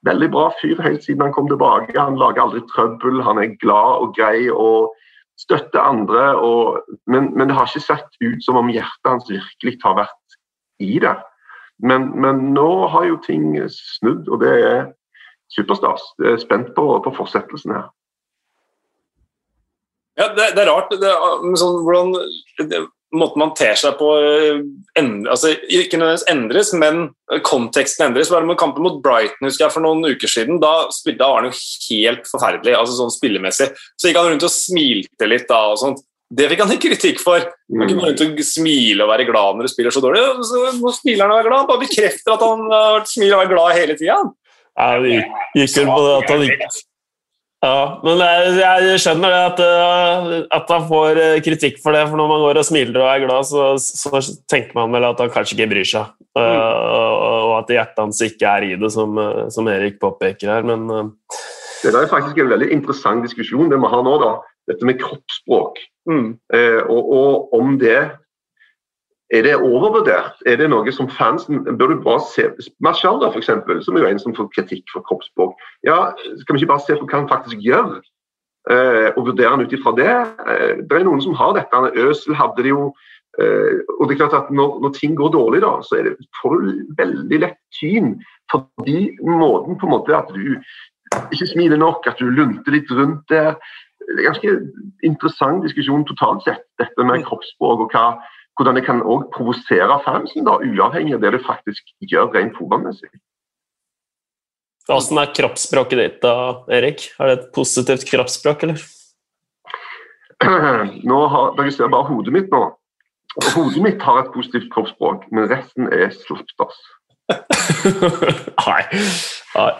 veldig bra fyr helt siden han kom tilbake. Han lager aldri trøbbel, han er glad og grei og støtter andre. Og, men, men, det har ikke sett ut som om hjertet hans virkelig har vært i det. Men, men nå har jo ting snudd, og det er superstas. Jeg er spent på, på fortsettelsen her. Ja, det, det er rart det, sånn, hvordan det, måten man ter seg på endre, altså, Ikke nødvendigvis endres, men konteksten endres. Bare med kampen mot Brighton husker jeg for noen uker siden, da, spilte han jo helt forferdelig altså sånn spillemessig. Så gikk han rundt og smilte litt da og sånt. Det fikk han ikke kritikk for. Han kan ikke rundt og smile og være glad når du spiller så dårlig. Så nå smiler han og er glad. Han bare bekrefter at han har smiler og er glad hele tida. Ja, det gikk vel på det at han ikke ja, men jeg skjønner det at, eh, at, han får eh, kritikk for det. For når man går og smiler og er glad, så, så tenker man vel at han kanskje ikke bryr seg. Mm. og at hjertet hans ikke er i det, som, som Erik påpeker her. Men Det er faktisk en veldig interessant diskusjon det vi har nå. da, Dette med kroppsspråk. Mm. Eh, og, og, om det er det overvurdert? Er det noe som fansen Bør du bare se for eksempel, som er jo en som får kritikk for kroppsspråk. Ja, Skal vi ikke bare se på hva han faktisk gjør, eh, og vurdere han ut ifra det? Eh, det er noen som har dette. Øsel hadde det jo. Eh, og det er klart at når, når, ting går dårlig, da, så er det, får veldig lett tyn. Fordi måten på en måte at du ikke smiler nok, at du lunter litt rundt der. Det er en ganske interessant diskusjon totalt sett, dette med kroppsspråk og hva hvordan det kan også provosere fansen, da, uavhengig av det det faktisk gjør rent fotballmessig. Hvordan er kroppsspråket ditt da, Erik? Er det et positivt kroppsspråk, eller? [clears throat] Nå har, Dere ser bare hodet mitt nå. Og hodet mitt har et positivt kroppsspråk, men resten er slapsdass. [laughs] Nei. Nei.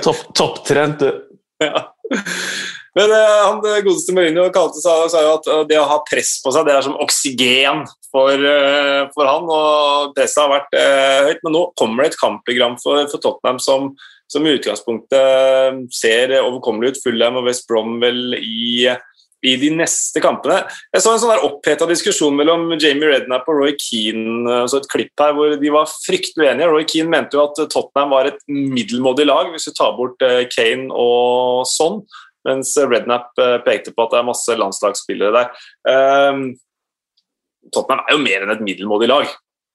Topptrent, du. Ja. [laughs] Men uh, han godeste Mourinho kalte sa, sa jo at uh, det å ha press på seg det er som oksygen for, uh, for han. og Presset har vært høyt, men nå kommer det et kampprogram for, for Tottenham som, som i utgangspunktet ser overkommelig ut. Fulham og West Bromwell i, i de neste kampene. Jeg så en sånn oppheta diskusjon mellom Jamie Redknapp og Roy Keane. Så et klipp her hvor de var fryktelig uenige. Roy Keane mente jo at Tottenham var et middelmådig lag hvis du tar bort Kane og sånn. Mens Rednap eh, pekte på at det er masse landslagsspillere der. Um, Tottenham er jo mer enn et middelmådig lag.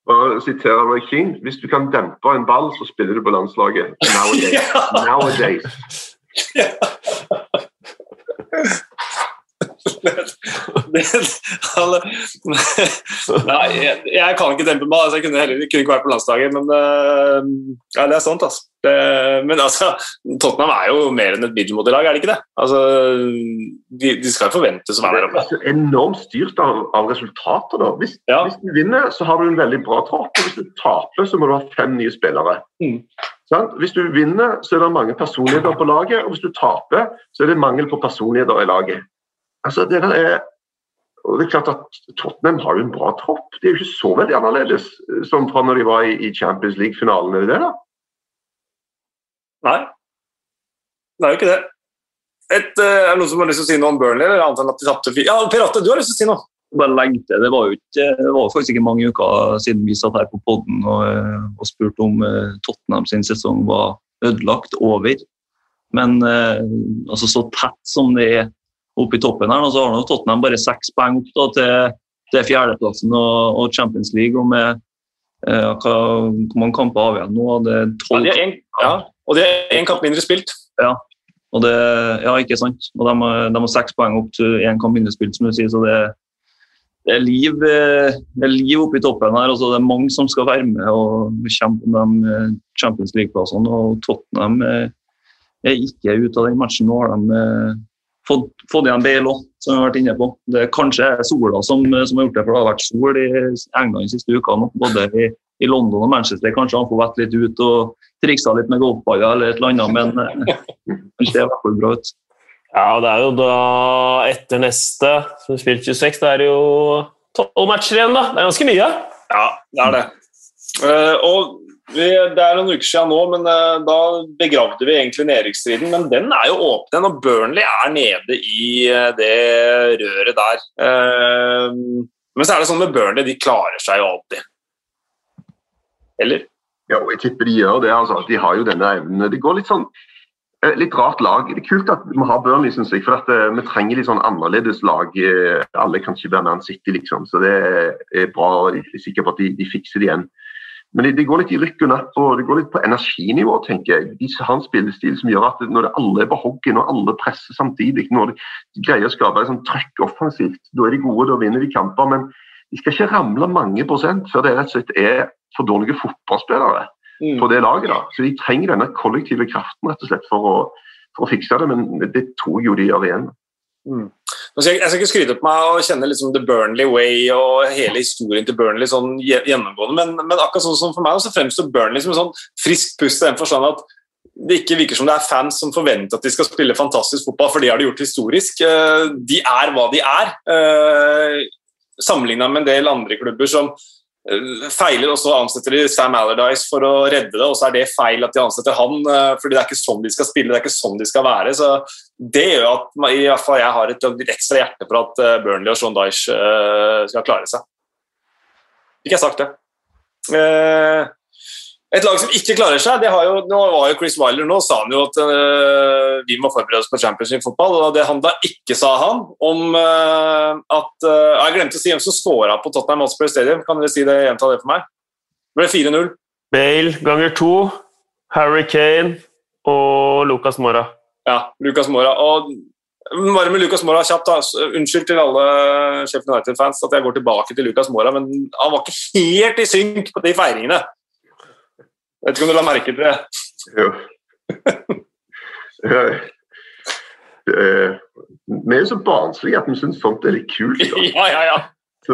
Og siterer Roy Keane Hvis du kan dempe en ball, så spiller du på landslaget. Nowadays. [laughs] ja. [laughs] Nei, jeg, jeg, kan ikke dempe meg. Altså, jeg kunne heller kunne ikke vært på landslaget, men uh, ja, det er sant. Altså. Det, men altså, Tottenham er jo mer enn et middelmådig lag, er det ikke det? Altså, de, de skal forventes å være der oppe. Det er enormt styrt av, av resultater. da. Hvis, ja. hvis, du vinner, så har du en veldig bra tropp. og Hvis du taper, så må du ha fem nye spillere. Mm. Hvis du vinner, så er det mange personligheter på laget, og hvis du taper, så er det mangel på personligheter i laget. Altså, det er, og det er klart at Tottenham har jo en bra tropp. Det er jo ikke så veldig annerledes eh, som fra når de var i, Champions League-finalen. Er det det, da? Nei, det er jo ikke det. Et, uh, er det noen som har lyst til å si noe om Burnley? eller annet enn at de tapte Ja, Per Atte, du har lyst til å si noe? bare legge til, det var jo ikke, det var faktisk ikke mange uker siden vi satt her på podden og, og spurte om Tottenham sin sesong var ødelagt over. Men altså så tett som det er oppe i toppen her, Og så har nå Tottenham bare seks poeng opp da, til, til fjerdeplassen og, og, Champions League. og med uh, hva, hvor mange kamper har vi igjen nå? Det er 12 ja, ja, og det er én kamp mindre spilt. Ja, og det, ja, ikke sant. Og de, de har seks poeng opp til én kamp mindre spilt, som du sier. så det, det er liv, eh, det er liv oppe i toppen her. Altså, det er mange som skal være med og kjempe om de eh, Champions League-plassene. og Tottenham er ikke ute av den matchen. Nå har de eh, fått, fått igjen Bale òg, som vi har vært inne på. Det er kanskje sola som, som, har gjort det, for det har vært sol i England de siste ukene. Både i, i London og Manchester. Kanskje han får vett litt ut og triksa litt med golfballer eller et eller annet, men det ser i hvert fall bra ut. Ja, det er jo da etter neste, som spilt 26, det er jo tolv matcher igjen, da. Det er ganske mye. Ja, det er det. Uh, og vi, det er noen uker siden nå, men uh, da begravde vi egentlig nedrykksstriden. Men den er jo åpen, og Burnley er nede i uh, det røret der. men så er det sånn med Burnley, de klarer seg jo alltid. Eller? Ja, jeg tipper de gjør det. altså. De har jo denne evnen. Det går litt sånn litt rart lag. Det er kult at vi har Burnley, synes jeg. For at, uh, vi trenger litt sånn annerledes lag. Uh, alle kan ikke være Man City, liksom. Så det er bra. Jeg er sikker på at de, de fikser det igjen. Men det, de går litt i rykk og napp, og det går litt på energinivå, tenker jeg. De har en spillestil som gjør at når alle er på hogget, når alle presser samtidig, når de greier å skape et sånn trøkk offensivt, da er de gode, da vinner de kamper. men de skal ikke ramle mange prosent før det rett og slett er for dårlige fotballspillere mm. på det laget. da. Så De trenger denne kollektive kraften rett og slett for å, for å fikse det, men det tror jeg jo de gjør igjen. Mm. Jeg skal ikke skryte på meg og kjenne liksom The Burnley Way og hele historien til Burnley sånn gjennomgående, men, men akkurat sånn som for meg så fremstår Burnley som en sånn frisk pust i den forstand at det ikke virker som det er fans som forventer at de skal spille fantastisk fotball, for det har de gjort historisk. Eh, de er hva de er. Eh, sammenligna med en del andre klubber som feiler, og så ansetter de Sam Allardyce for å redde det, og så er det feil at de ansetter han, eh, fordi det er ikke sånn de skal spille, det er ikke sånn de skal være. så Det gjør at i hvert fall jeg har et litt ekstra hjerte for at eh, Burnley og Sean Dyche skal klare seg. Ikke sagt det. Et lag som ikke klarer seg, det har jo, nå var jo Chris Wilder nå sa han jo at uh, vi må forberede oss på championship-fotball. og Det han da ikke sa han om uh, at uh, Jeg glemte å si hvem som scora på Tottenham Hotspur Stadium. Kan dere si det, gjenta det for meg? Det ble 4-0. Bale ganger to, Harry Kane og Lucas Mora. Ja, Lucas Mora. Og bare med Lucas Mora kjapt, da. Unnskyld til alle Sheffield United-fans at jeg går tilbake til Lucas Mora, men han var ikke helt i synk på de feiringene. Vet ikke om du la merke til det? Jo. [laughs] vi er jo så barnslige at vi syns sånt er litt kult. [laughs] Ja, ja, ja. Så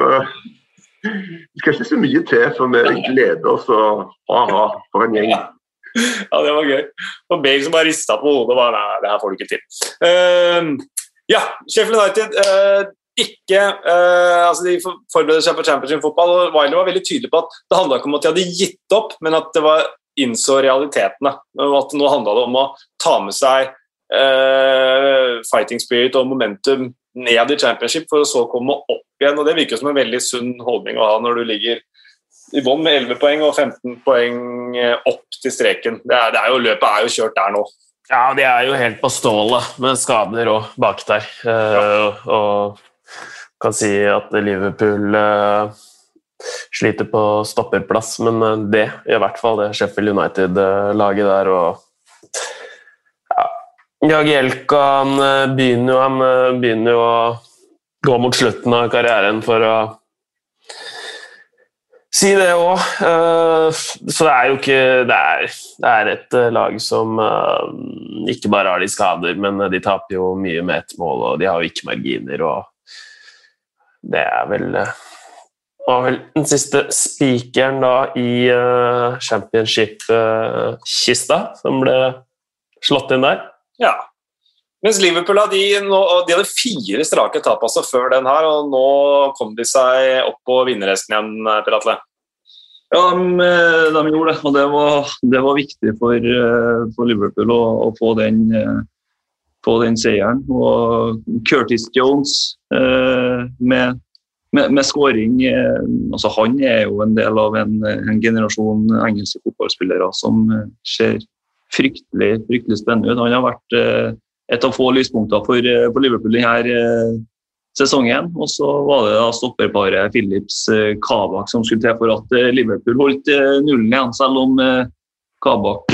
det skal ikke så mye til før vi gleder oss og ha-ha for en gjeng. Ja, det var gøy. Og Bale som bare rista på hodet og bare Nei, det her får du ikke til. Uh, ja, Sheffield United. Uh, ikke uh, altså De forbereder seg på championship-fotball. og Wilder var veldig tydelig på at det handla ikke om at de hadde gitt opp, men at det var innså realitetene. At nå handla det om å ta med seg eh, fighting spirit og momentum ned i championship for å så komme opp igjen. og Det virker som en veldig sunn holdning å ha når du ligger i bånn med 11 poeng og 15 poeng eh, opp til streken. Det er, det er jo, løpet er jo kjørt der nå. Ja, de er jo helt på stålet med skader og bak der. Eh, ja. Og kan si at Liverpool uh, sliter på stopperplass, men eh, det i hvert fall det Sheffield United-laget der. og ja, Jagielka han eh, begynner, jo, han eh, begynner jo å gå mot slutten av karrieren for å si det òg. Så det er jo ikke det er, det er, et lag som ikke bare har de skader, men de taper jo mye med ett mål, og de har jo ikke marginer. og Det er vel var vel den siste spikeren da i uh, championship-kista uh, som ble slått inn der. Ja. Mens Liverpool de, nå, de hadde fire strake tap altså før den her, og nå kom de seg opp på vinnerhesten igjen, Per Atle. Ja, de, eh, de, gjorde det, og det var, det var viktig for, for Liverpool å, å få, den, få, den, seieren. Og Curtis Jones eh, med med, med scoring eh, altså Han er jo en del av en, en generasjon engelske fotballspillere som eh, ser fryktelig, fryktelig spennende ut. Han har vært eh, et av få lyspunkter for, for Liverpool denne sesongen. Og så var det da stopperparet Philips Kabak som skulle til for at Liverpool holdt nullen igjen, selv om Kabak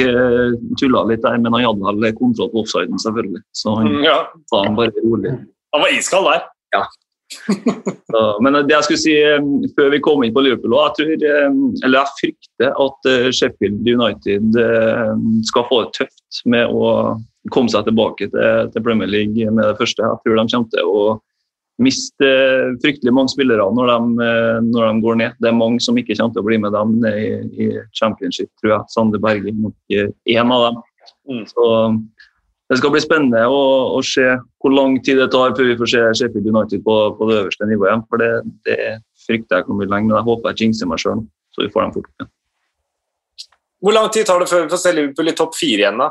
tulla litt der, men han hadde vel kontroll på offsiden, selvfølgelig. Så han Mm, Ja, sa han bare rolig. han var iskald der. Så, [laughs] men det jeg skulle si eh, før vi kom inn på Liverpool jeg, tror, eh, eller jeg frykter at eh, Sheffield United skal få det tøft med å komme seg tilbake til, til Premier League med det første. Jeg tror de kommer til å miste fryktelig mange spillere når de, når de går ned. Det er mange som ikke kommer til å bli med dem ned i, i championship, tror jeg. Sander Berge er nok én av dem. Mm. Så det skal bli spennende å, å se hvor lang tid det tar før vi får se Sheffield United på, på det øverste nivået igjen. For det, det frykter jeg kan bli lenge, men jeg håper jeg jinxer meg sjøl, så vi får dem fort opp igjen. Hvor lang tid tar det før vi får se Liverpool i topp fire igjen, da?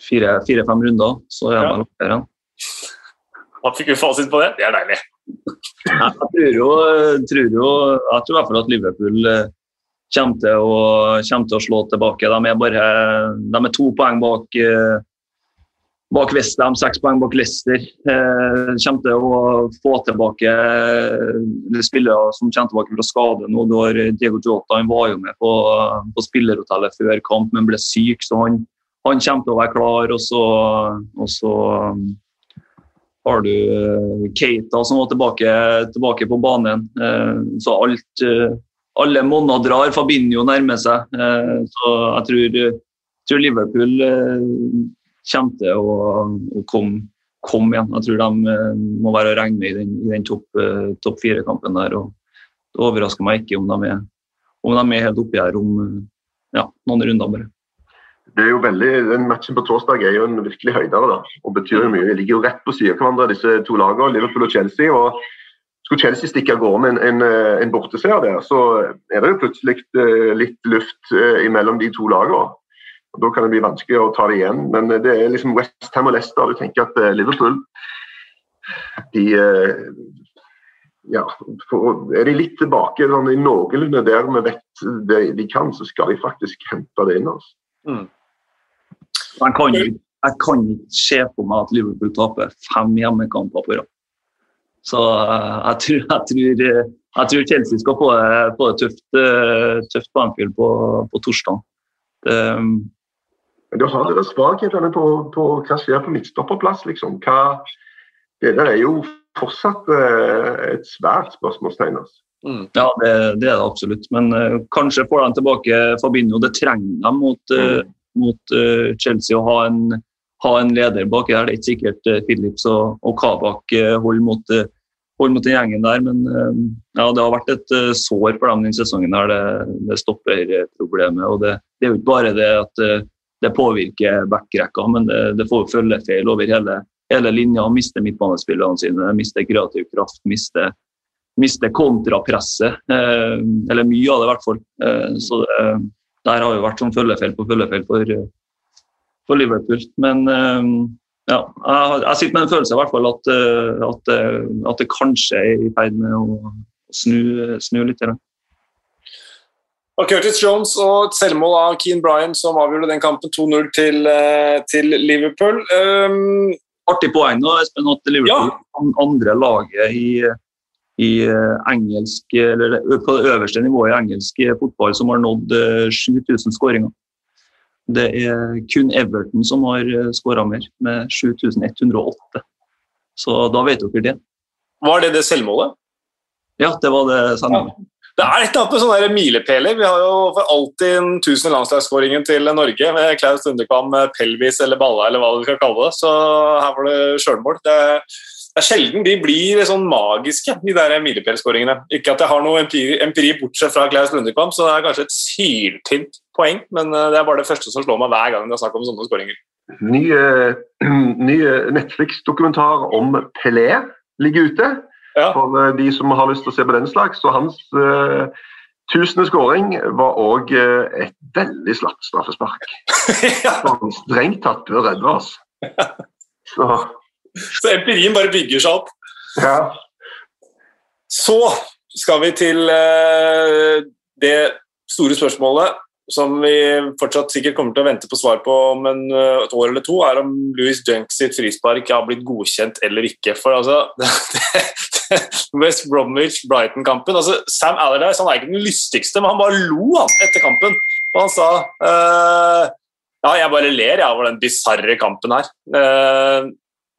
Fire- Fire-fem runder, så er Ja. jeg vel oppe igjen. Da fikk vi fasit på det. Det er deilig. Jeg, jeg tror jo, tror jo Jeg tror i hvert fall at Liverpool eh, kommer til å, kommer til å slå tilbake. De er bare de er to poeng bak, eh, bak Westham, seks poeng bak Leicester. Eh, kommer til å få tilbake de spillere som kommer tilbake fra skade nå. Diego Jota han var jo med på, på spillerhotellet før kamp, men ble syk, så han, han kommer til å være klar. Og så, og så um, har du eh, Keita som var tilbake, tilbake på banen. Eh, Så alt, eh, alle monner drar. Fabinho nærmer seg. Eh, Så jeg tror, tror Liverpool eh, kommer til å, å komme, komme igjen. Jeg tror de eh, må være å regne med i den, den topp topp fire-kampen der. og Det overrasker meg ikke om de er, om de er helt oppi her om ja, noen runder bare. Det er jo veldig, den Matchen på torsdag er jo en virkelig høydere da, og betyr jo mye. De ligger jo rett på siden av hverandre, disse to lagene, Liverpool og Chelsea. og Skulle Chelsea stikke av gårde med en, en, eh, en borteseier der, så er det jo plutselig eh, litt luft mellom de to lagene. Og Da kan det bli vanskelig å ta det igjen. Men det er liksom West Ham og Leicester. Du tenker at eh, Liverpool de eh, ja, for, Er de litt tilbake sånn, i noenlunde der vi vet det de kan, så skal de faktisk hente det inn. altså. Jeg kan, jeg kan ikke se på meg at Liverpool taper fem hjemmekamper på rad. Så eh, jeg tror, jeg, tror, eh, jeg tror Chelsea skal få det, få det tøft, eh, tøft på Anfield på, på torsdag. Det, Men du har dere svakhetene på, på hva skjer på midtstopperplass, liksom. Hva, det der er jo fortsatt eh, et svært spørsmålstegn. altså. ja, det, det er det absolutt. Men uh, kanskje får de tilbake Fabinho. Det trenger de mot, eh, mot uh, Chelsea å ha en, ha en leder bak. Det er ikke sikkert Philips og, og Kabak eh, holder mot, eh, holder mot den gjengen der. Men eh, ja, det har vært et eh, sår for dem denne sesongen. her, Det, det stopperproblemet. og det, det er jo ikke bare det at eh, det påvirker backrekka, men det, det får følgefeil over hele, hele linja. Mister midtbanespillerne sine, mister kreativ kraft, mister miste kontrapresset. Eh, eller mye av det, i hvert fall. Eh, så det, der har jo vært sånn følgefeil på følgefeil for, eh, for Liverpool. Men eh, ja, jeg, jeg sitter med en følelse i hvert fall at, eh, at, eh, at det kanskje er i ferd med å snu, snu litt. Eller. Og Curtis Jones og et selvmål av Keane Bryan som avgjorde den kampen 2-0 til, til Liverpool. Um, Artig poeng nå, Espen, at Liverpool er andre laget i, i engelsk, eller på det øverste nivået i engelsk fotball som har nådd eh, 7000 skåringer. Det er kun Everton som har skåra mer, med 7108. Så da vet dere det. var det det selvmålet? Ja, det var det Ja. Det er et eller annet med sånne milepæler. Vi har jo for alltid den tusende landslagsskåringen til Norge med Klaus Underkvam, Pelvis eller Balla eller hva du skal kalle det. Så her var det sjølmål. Det, det er sjelden de blir sånn magiske, de der milepælskåringene. Ikke at jeg har noe empiri, empiri bortsett fra Klaus Lundekvam, så det er kanskje et syltynt poeng, men eh, det er bare det første som slår meg hver gang det er snakk om sånne skåringer. Ny, eh, [clears throat] ny Netflix-dokumentar om Pelé ligger ute. Ja. For eh, de som har lyst til å se på den slags. Og hans uh, tusende skåring var òg uh, et veldig slapt straffespark. [laughs] ja, Som strengt tatt bør redde oss. [laughs] Så så empirien bare bygger seg opp. Ja. Så skal vi til eh, det store spørsmålet som vi fortsatt sikkert kommer til å vente på svar på om en, eh, et år eller to, er om Louis Dunk sitt frispark har blitt godkjent eller ikke. For altså [laughs] West Bromwich-Brighton-kampen altså Sam Allardyce han er ikke den lystigste, men han bare lo han etter kampen. Og han sa uh, Ja, jeg bare ler jeg over den bisarre kampen her. Eh,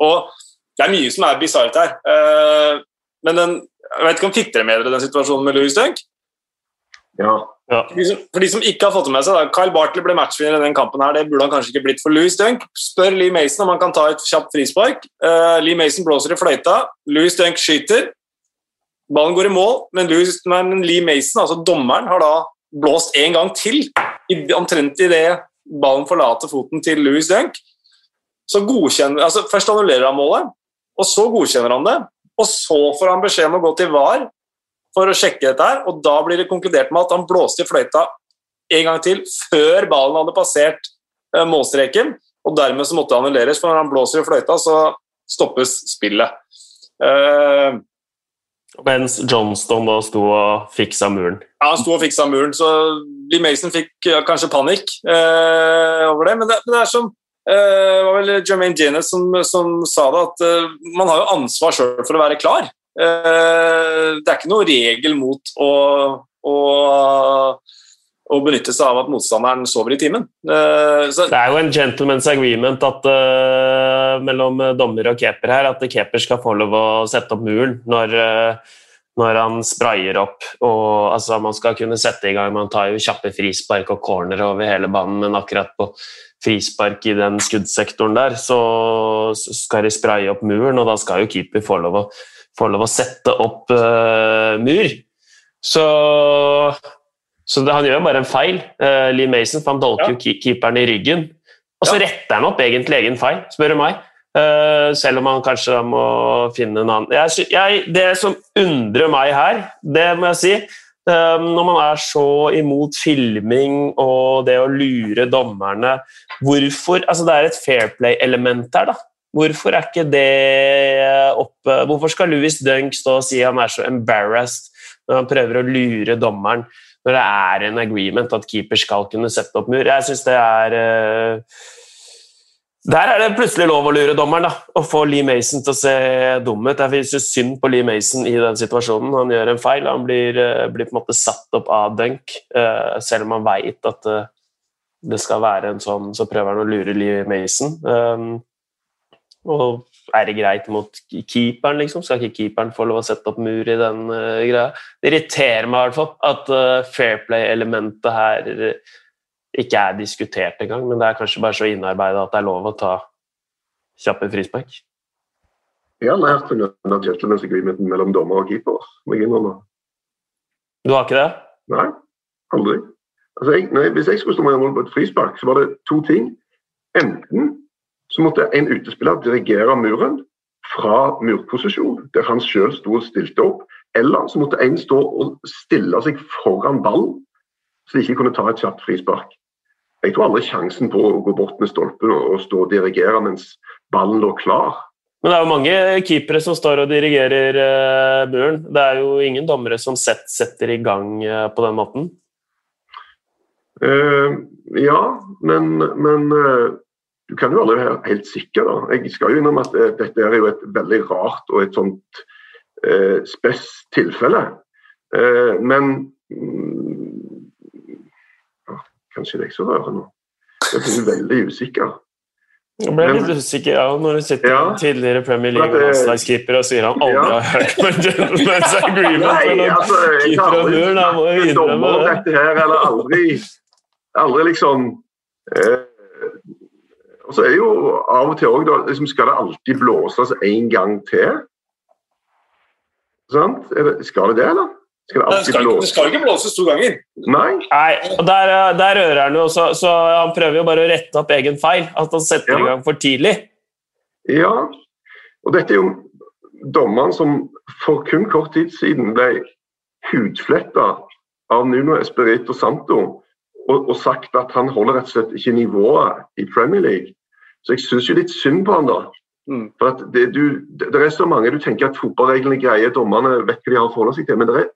og det er mye som er bisart her. Uh, men den, jeg vet ikke om fikk dere med dere den situasjonen med Louis Dunk? ja. For de, som, for de som ikke har fått det med seg, da, Kyle Bartley ble matchvinner i den kampen. her, Det burde han kanskje ikke blitt for Louis Dunk. Spør Lee Mason om han kan ta et kjapt frispark. Uh, Lee Mason blåser i fløyta. Louis Dunk skyter. Ballen går i mål, men, Louis, men Lee Mason, altså dommeren, har da blåst en gang til. I, omtrent idet ballen forlater foten til Louis Dunk. Så godkjenner, altså Først annullerer han målet, og så godkjenner han det. Og så får han beskjed om å gå til VAR for å sjekke dette, her, og da blir det konkludert med at han blåste i fløyta en gang til før ballen hadde passert eh, målstreken, og dermed så måtte det annulleres, for når han blåser i fløyta, så stoppes spillet. Uh, Mens Johnston da sto og fiksa muren. ja, han sto og fiksa muren, så Lee Mason fikk kanskje panikk uh, over det, men det, det er som det var vel Jermaine Janet som, som sa det, at eh, man har jo ansvar sjøl for å være klar. Eh, det er ikke noen regel mot å, å, å benytte seg av at motstanderen sover i timen. Eh, så, Det er jo en gentleman's agreement at, eh, mellom dommer og keeper her, at keeper skal få lov å sette opp muren når, eh, når han sprayer opp. Og, altså, man skal kunne sette i gang, man tar jo kjappe frispark og corner over hele banen, men akkurat på frispark i den skuddsektoren der, så skal de spraye opp muren, og da skal jo keeper få lov å, få lov å sette opp uh, mur. Så, så det, han gjør bare en feil. Uh, Lee Mason for han dolker Ja. jo ke- keeperen i ryggen. Og så Ja. retter han opp egentlig egen feil, spør du meg. Eh, selv om han kanskje må finne en annen jeg, jeg, Det som undrer meg her, det må jeg si um, Når man er så imot filming og det å lure dommerne Hvorfor Altså, det er et fair play-element her, da. Hvorfor er ikke det oppe Hvorfor skal Louis Dunk stå og si han er så embarrassed når han prøver å lure dommeren, når det er en agreement at keeper skal kunne sette opp mur? Jeg syns det er eh, Der er det plutselig lov å lure dommeren, da. Og få Lee Mason til å se dum ut. Jeg syns synd på Lee Mason i den situasjonen. Han gjør en feil. Han blir, eh, blir på en måte satt opp av Dunk, eh, selv om han veit at eh, det skal være en sånn, så prøver han å lure Lee Mason. Um, og er det greit mot keeperen, liksom? Skal ikke keeperen få lov å sette opp mur i den greia? Det irriterer meg i hvert fall at uh, fair play-elementet her ikke er diskutert engang, men det er kanskje bare så innarbeida at det er lov å ta kjappe frispark. Jeg har lært denne gentleman's agreementen mellom dommer og keeper. må jeg innrømme. Du har ikke det? Nei, aldri. Altså jeg, nei, hvis jeg skulle stå med mål på et frispark, så var det to ting. Enten så måtte en utespiller dirigere muren fra murposisjon, der han sjøl sto og stilte opp, eller så måtte en stå og stille seg foran ballen, så de ikke kunne ta et kjapt frispark. Jeg tror aldri sjansen på å gå bort med stolpen og, stå og dirigere mens ballen lå klar. Men det er jo mange keepere som står og dirigerer eh, muren. Det er jo ingen dommere som set, setter i gang eh, på den måten. Eh, ja, men, men eh, du kan jo aldri være helt sikker. da. Jeg skal jo innrømme at eh, dette er jo et veldig rart og et sånt uh, spes tilfelle. Eh, men Kanskje det er ikke så rørende. Jeg blir veldig usikker. Jeg ble litt usikker ja, når du sitter Ja. tidligere Premier For at League det- landslagskeeper og sier han aldri Ja. har hørt på Gentlemen's gentleman's [laughs] agreement Nei, altså, jeg har aldri snakket dommer om dette her, eller aldri, aldri liksom eh, Og så er jo av og til òg, liksom Skal det alltid blåses en gang til? Sant? Det, skal det det, eller? Skal det skal, ikke- det blåses? skal ikke blåses to ganger. Nei? Nei, og der, der rører han jo, så, så han prøver jo bare å rette opp egen feil. At han setter Ja. i gang for tidlig. Ja. Og dette er jo dommeren som for kun kort tid siden ble hudfletta av Nuno Espirito Santo og, og sagt at han holder rett og slett ikke nivået i Premier League. Så jeg syns jo litt synd på han da. Mm. For at det, du, det, det er så mange du tenker at fotballreglene greier, greie, dommerne vet hva de har å forholde seg til, men det er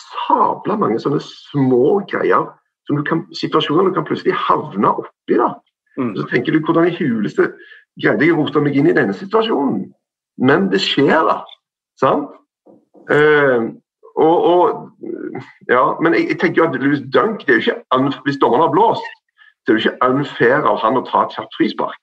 sabla mange sånne små greier som du kan, situasjoner du kan plutselig havne oppi. da. Mm. Så tenker du hvordan i huleste greide jeg å rote meg inn i denne situasjonen? Men det skjer, da. Sant? Uh, og, og ja, Men jeg, jeg tenker jo at Louis Dunk det er jo ikke unfair, Hvis dommeren har blåst, det er jo ikke unfair av han å ta et kjapt frispark.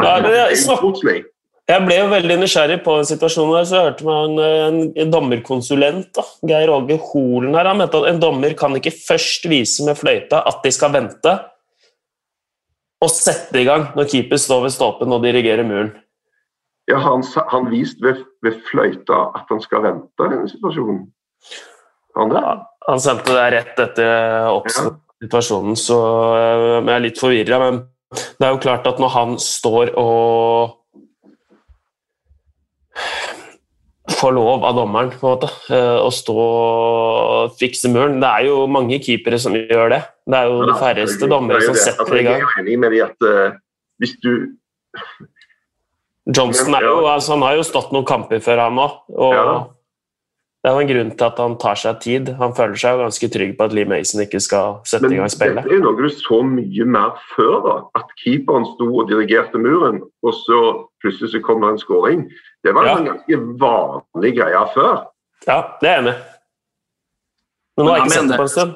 Nei, men jeg er usportslig. Jeg ble jo veldig nysgjerrig på situasjonen der, så jeg hørte med en, en dommerkonsulent, da, Geir Åge Holen her, han mente at en dommer kan ikke først vise med fløyta at de skal vente, og sette i gang når keeper står ved stolpen og dirigerer muren. Ja, han, han viste ved, ved fløyta at han skal vente i situasjonen? Han? Ja, Han sendte det rett etter oppstått situasjonen, så øh, jeg er litt forvirra. Men det er jo klart at når han står og får lov av dommeren på en måte, øh, å stå og fikse muren Det er jo mange keepere som gjør det. Det er jo de færreste dommere som setter i gang. Jeg er enig med de at eh, hvis du Johnston er jo, altså, han har jo stått noen kamper før, han òg. Og Ja det er jo en grunn til at han tar seg tid. Han føler seg jo ganske trygg på at Lee Mason ikke skal sette Men i gang spillet. Men dette er noe du så mye mer før, da. At keeperen sto og dirigerte muren, og så plutselig så kom det en skåring. Det var Ja. en ganske vanlig greie før. Ja, det er jeg enig i. Men nå har jeg ikke sett det på en stund.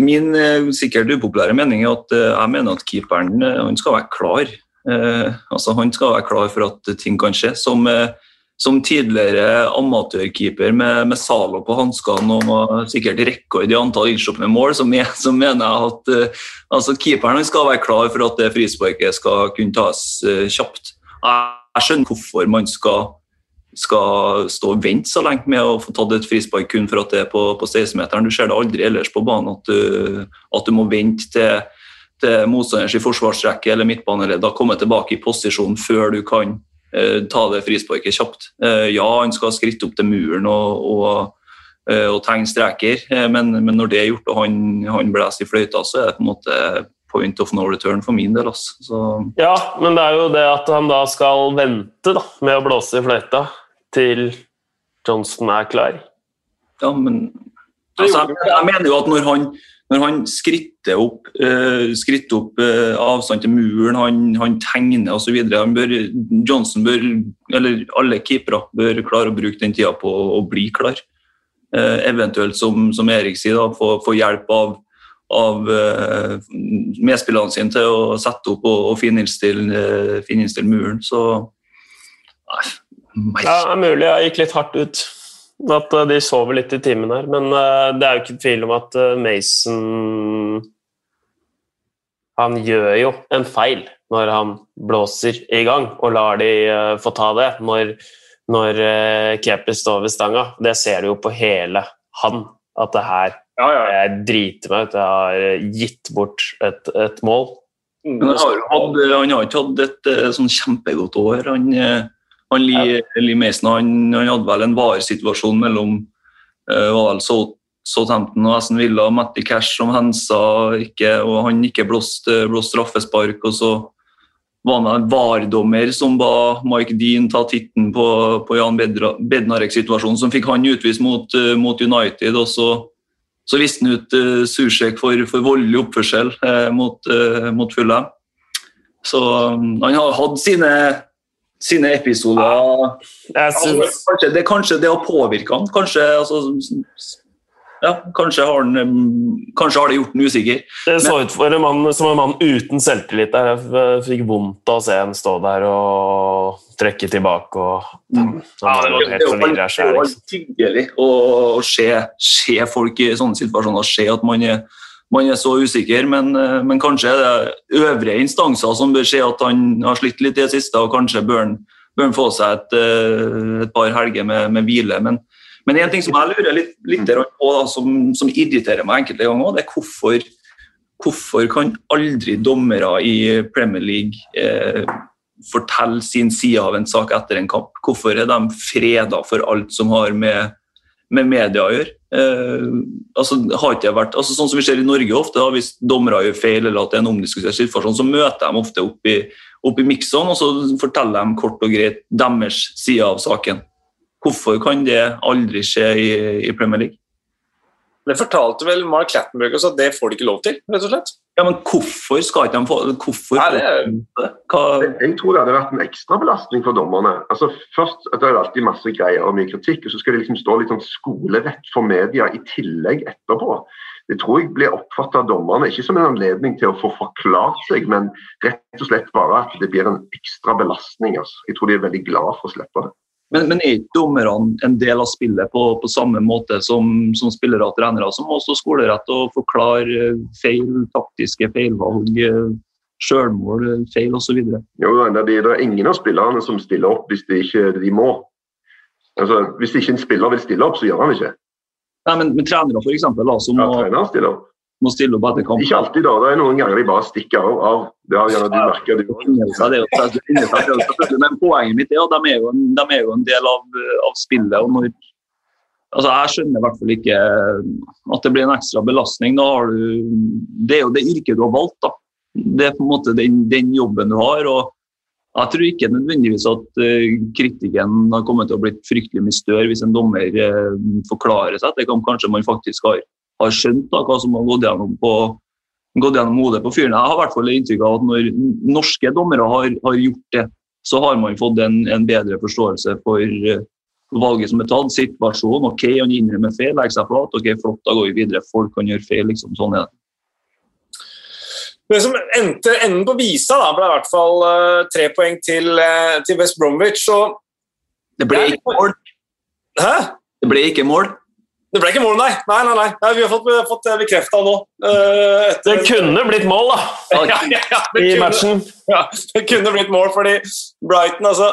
Min eh, sikkert upopulære mening er at eh, jeg mener at keeperen eh, han skal være klar. Eh, altså Han skal være klar for at ting kan skje. Som, eh, som tidligere amatørkeeper med, med Zalo på hanskene og sikkert rekord i antall innslupne mål, så, men, så mener jeg at eh, altså keeperen han skal være klar for at det frisparket skal kunne tas eh, kjapt. Jeg, skjønner hvorfor man skal skal stå og vente så lenge med å få tatt et frispark kun for at det er på, på 16-meteren. Du ser det aldri ellers på banen at du, at du må vente til, til motstanders i forsvarsrekke eller midtbaneledd har kommet tilbake i posisjon før du kan eh, ta det frisparket kjapt. Eh, ja, han skal skritte opp til muren og, og, eh, og tegne streker, men, men når det er gjort og han, han blåser i fløyta, så er det på en måte point of no return for min del. Altså. Så, Ja, men det er jo det at han da skal vente da, med å blåse i fløyta til Johnson er klar. Ja, men altså, jeg, jeg mener jo at når han, når han skritter opp, uh, skritter opp uh, avstand til muren, han, han tegner osv. Johnson bør, eller alle keepere bør klare å bruke den tida på å, å bli klar. Uh, eventuelt, som, som Erik sier, da, få, få hjelp av, av eh, medspillerne sine til å sette opp og, og fininnstille eh, fininnstille muren. Så nei, Ja, det er mulig jeg gikk litt hardt ut. At eh, de sover litt i timen her. Men det er jo ikke tvil om at Mason Han gjør jo en feil når han blåser i gang og lar de få ta det. Når, når Kepi står ved stanga. Det ser du jo på hele han. At det her Ja, ja. Jeg driter meg ut. Jeg har eh, gitt bort et, et mål. Men han har, hatt, han har ikke hatt et eh, sånn kjempegodt år. Han, eh, han Lee, Lee Mason han, han hadde vel en varesituasjon mellom eh, Sout- Southampton og Aston Villa Matti Cash som hensa ikke, og han ikke blåste blåst straffespark. og så var det en VAR-dommer som ba Mike Dean ta titten på, på Jan Bednarek-situasjonen, som fikk han utvist mot, eh, mot United. og så så viste han ut uh, Sursek for, for voldelig oppførsel uh, mot, uh, mot Fulla. Så um, han har hatt sine, sine episoder. Jeg synes, Kanskje det, kanskje det har påvirka han. Kanskje, altså, ja, kanskje, har han, um, kanskje har det gjort den usikker. Det så ut en mann, som en mann uten selvtillit. der. Jeg fikk vondt av å se en stå der og trekke tilbake. og Han var jo helt det, det er jo Liksom. hyggelig å, se, se folk i sånne situasjoner, se at man er, man er så usikker. Men, eh, men kanskje er det øvrige instanser som bør se at han har slitt litt i det siste, og kanskje bør han, bør han få seg et, eh, et par helger med, med hvile. Men, men en ting som jeg lurer litt, litt på, da, som, som irriterer meg enkelte ganger, det er hvorfor, hvorfor kan aldri dommere i Premier League eh, fortelle sin side av en sak etter en kamp? Hvorfor er de freda for alt som har med, med media å gjøre. Eh, altså, har ikke vært, altså, sånn som vi ser i Norge ofte, da, Hvis dommere gjør feil eller at det er en omdiskutert situasjon, så møter de ofte opp i, i miksen, og så forteller de kort og greit deres side av saken. Hvorfor kan det aldri skje i, i Premier League? Det fortalte vel Mark Clattenburg også at det får de ikke lov til, rett og slett. Ja, men hvorfor skal ikke de få hvorfor Nei, det er- Hva, Jeg, tror det hadde vært en ekstra belastning for dommerne. Altså først, at Det er alltid masse greier og mye kritikk, og så skal de liksom stå litt sånn skolerett for media i tillegg etterpå. Det tror jeg blir oppfattet av dommerne ikke som en anledning til å få forklart seg, men rett og slett bare at det blir en ekstra belastning. Altså. Jeg tror de er veldig glad for å slippe det. Men, men er ikke dommerne en del av spillet på, på samme måte som, som spillere og trenere, som også skolerett og forklare eh, feil, taktiske feilvalg, sjølmål, selvmål, eh, feil osv.? Jo, det, er, det ingen av spillerne som stiller opp hvis de ikke de må. Altså, Hvis ikke en spiller vil stille opp, så gjør han ikke. Nei, men, men trenere da, som Ja, må, opp. Må stille opp etter kamp. Ikke alltid, da. Det er noen ganger de bare stikker av. av. Det har gjerne du merka, Du. Selvfølgelig, Men poenget mitt er at de er jo en, er jo en del av, av spillet. og når altså Jeg skjønner i hvert fall ikke at det blir en ekstra belastning. Du, det er jo det yrket du har valgt. da. Det er på en måte den, den jobben du har. og Jeg tror ikke nødvendigvis at eh, kritikken har kommet til å bli fryktelig mye større hvis en dommer eh, forklarer seg. Det kan kanskje man faktisk har, har skjønt da, hva som har gått gjennom på gått gjennom hodet på fyren. Jeg har i hvert fall inntrykk av at når norske dommere har, har gjort det, så har man fått en, en bedre forståelse for uh, valget som er tatt, situasjonen. OK, han innrømmer feil, legger seg flat. OK, flott, da går vi videre. Folk kan gjøre feil, liksom. Sånn er det. Det som endte enden på visa, da, ble i hvert fall uh, tre poeng til, uh, til West Bromwich. Og, Det ble ikke mål. hæ? Det ble ikke mål. Det ble ikke mål, nei. nei, nei, nei. vi har fått, fått bekrefta nå. eh, Det kunne blitt mål, da, [laughs] ja, ja, ja, i kunne- matchen. Ja, det kunne blitt mål, fordi Brighton altså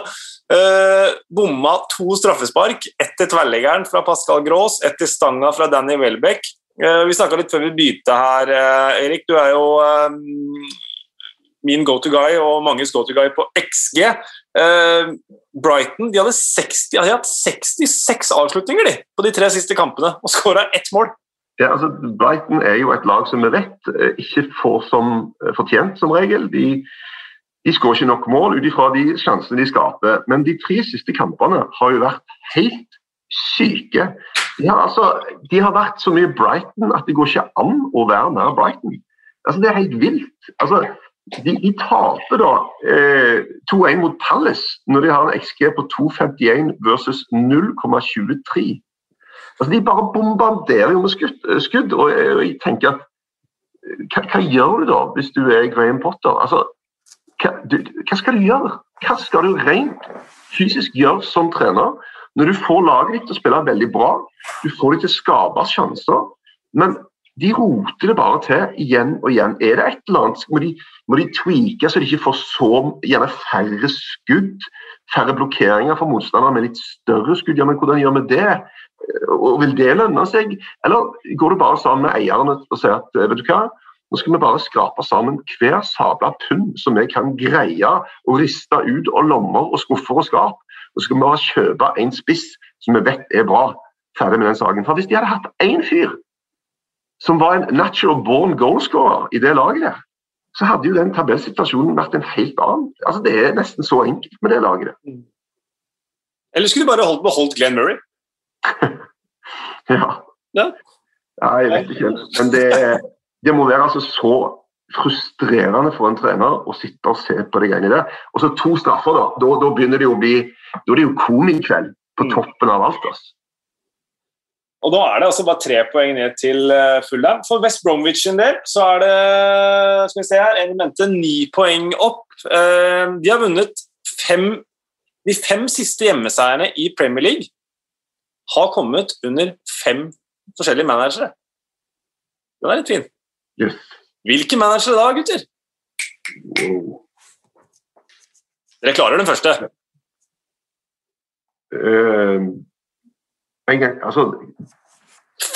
eh, bomma to straffespark. Ett til tverrleggeren fra Pascal Grås, ett til stanga fra Danny Welbeck. Eh, vi snakka litt før vi begynte her, eh, Erik. Du er jo eh, min go to guy og manges go to guy på XG. Eh, Brighton de hadde, 60, de hadde hatt 66 avslutninger de, på de tre siste kampene og skåra ett mål. Ja, altså, Brighton er jo et lag som vi vet eh, ikke får som eh, fortjent som regel. De, de skårer ikke nok mål ut ifra de sjansene de skaper. Men de tre siste kampene har jo vært helt syke. De har, altså, de har vært så mye Brighton at det går ikke an å være nær Brighton. Altså, det er helt vilt. Altså, de, de taper da eh, 2-1 mot Palace når de har en XG på 2,51 versus 0,23. Altså, de bare bombarderer jo med skudd, skudd og jeg, og jeg tenker at eh, hva, hva gjør du da hvis du er Graham Potter? Altså, hva, du, hva skal du gjøre? Hva skal du rent fysisk gjøre som trener når du får laget ditt til å spille veldig bra? Du får dem til å skape sjanser, men de roter det bare til igjen og igjen. Er det et eller annet, må de, må de tweake så de ikke får så gjerne færre skudd, færre blokkeringer for motstandere med litt større skudd. Ja, men hvordan gjør vi det? Og Vil det lønne seg? Eller går du bare sammen med eierne og sier at vet du hva, nå skal vi bare skrape sammen hver sabla pund som vi kan greie å riste ut av lommer og skuffer og skap. Og så skal vi bare kjøpe en spiss som vi vet er bra. Ferdig med den saken. For Hvis de hadde hatt én fyr som var en natural born goalscorer i det laget der, så hadde jo den tabellsituasjonen vært en helt annen. Altså Det er nesten så enkelt med det laget. der. Eller skulle du bare holdt, beholdt Glenn Murray? [laughs] Ja. Ja. jeg vet ikke. Men det, det må være altså så frustrerende for en trener å sitte og se på de greiene der. Og så to straffer, da. Da, da begynner det jo å bli Da er det jo komikveld på Mm. toppen av alt. altså. Og da er det altså bare tre poeng ned til full Fulham. For West Bromwich sin del så er det skal vi se her, en mente ni poeng opp. Eh, De har vunnet fem De fem siste hjemmeseierne i Premier League har kommet under fem forskjellige managere. Den er litt fin. Yes. Hvilke managere da, gutter? Wow. Dere klarer den første. Eh, en altså,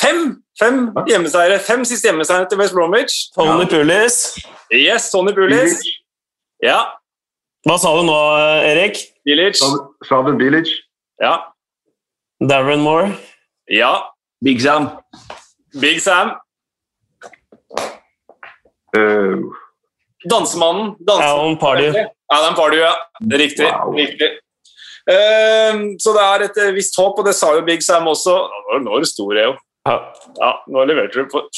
Fem fem hjemmeseiere. Fem siste hjemmeseiere til West Bromwich. Tony Pulis. Yes, Tony Pulis. Ja, Hva sa du nå, Erik? Bilic. Slaven Bilic, Ja, Darren Moore. Ja, Big Sam. Big Sam. Uh. Dansemannen. Dansemannen. Alan Pardew. Alan Pardew, ja. Riktig. Wow. riktig. Eh, så det er et eh, visst håp, og det sa jo Big Sam også. Nå, er du stor, Eo. Ja. Ja, nå leverte du på. [laughs]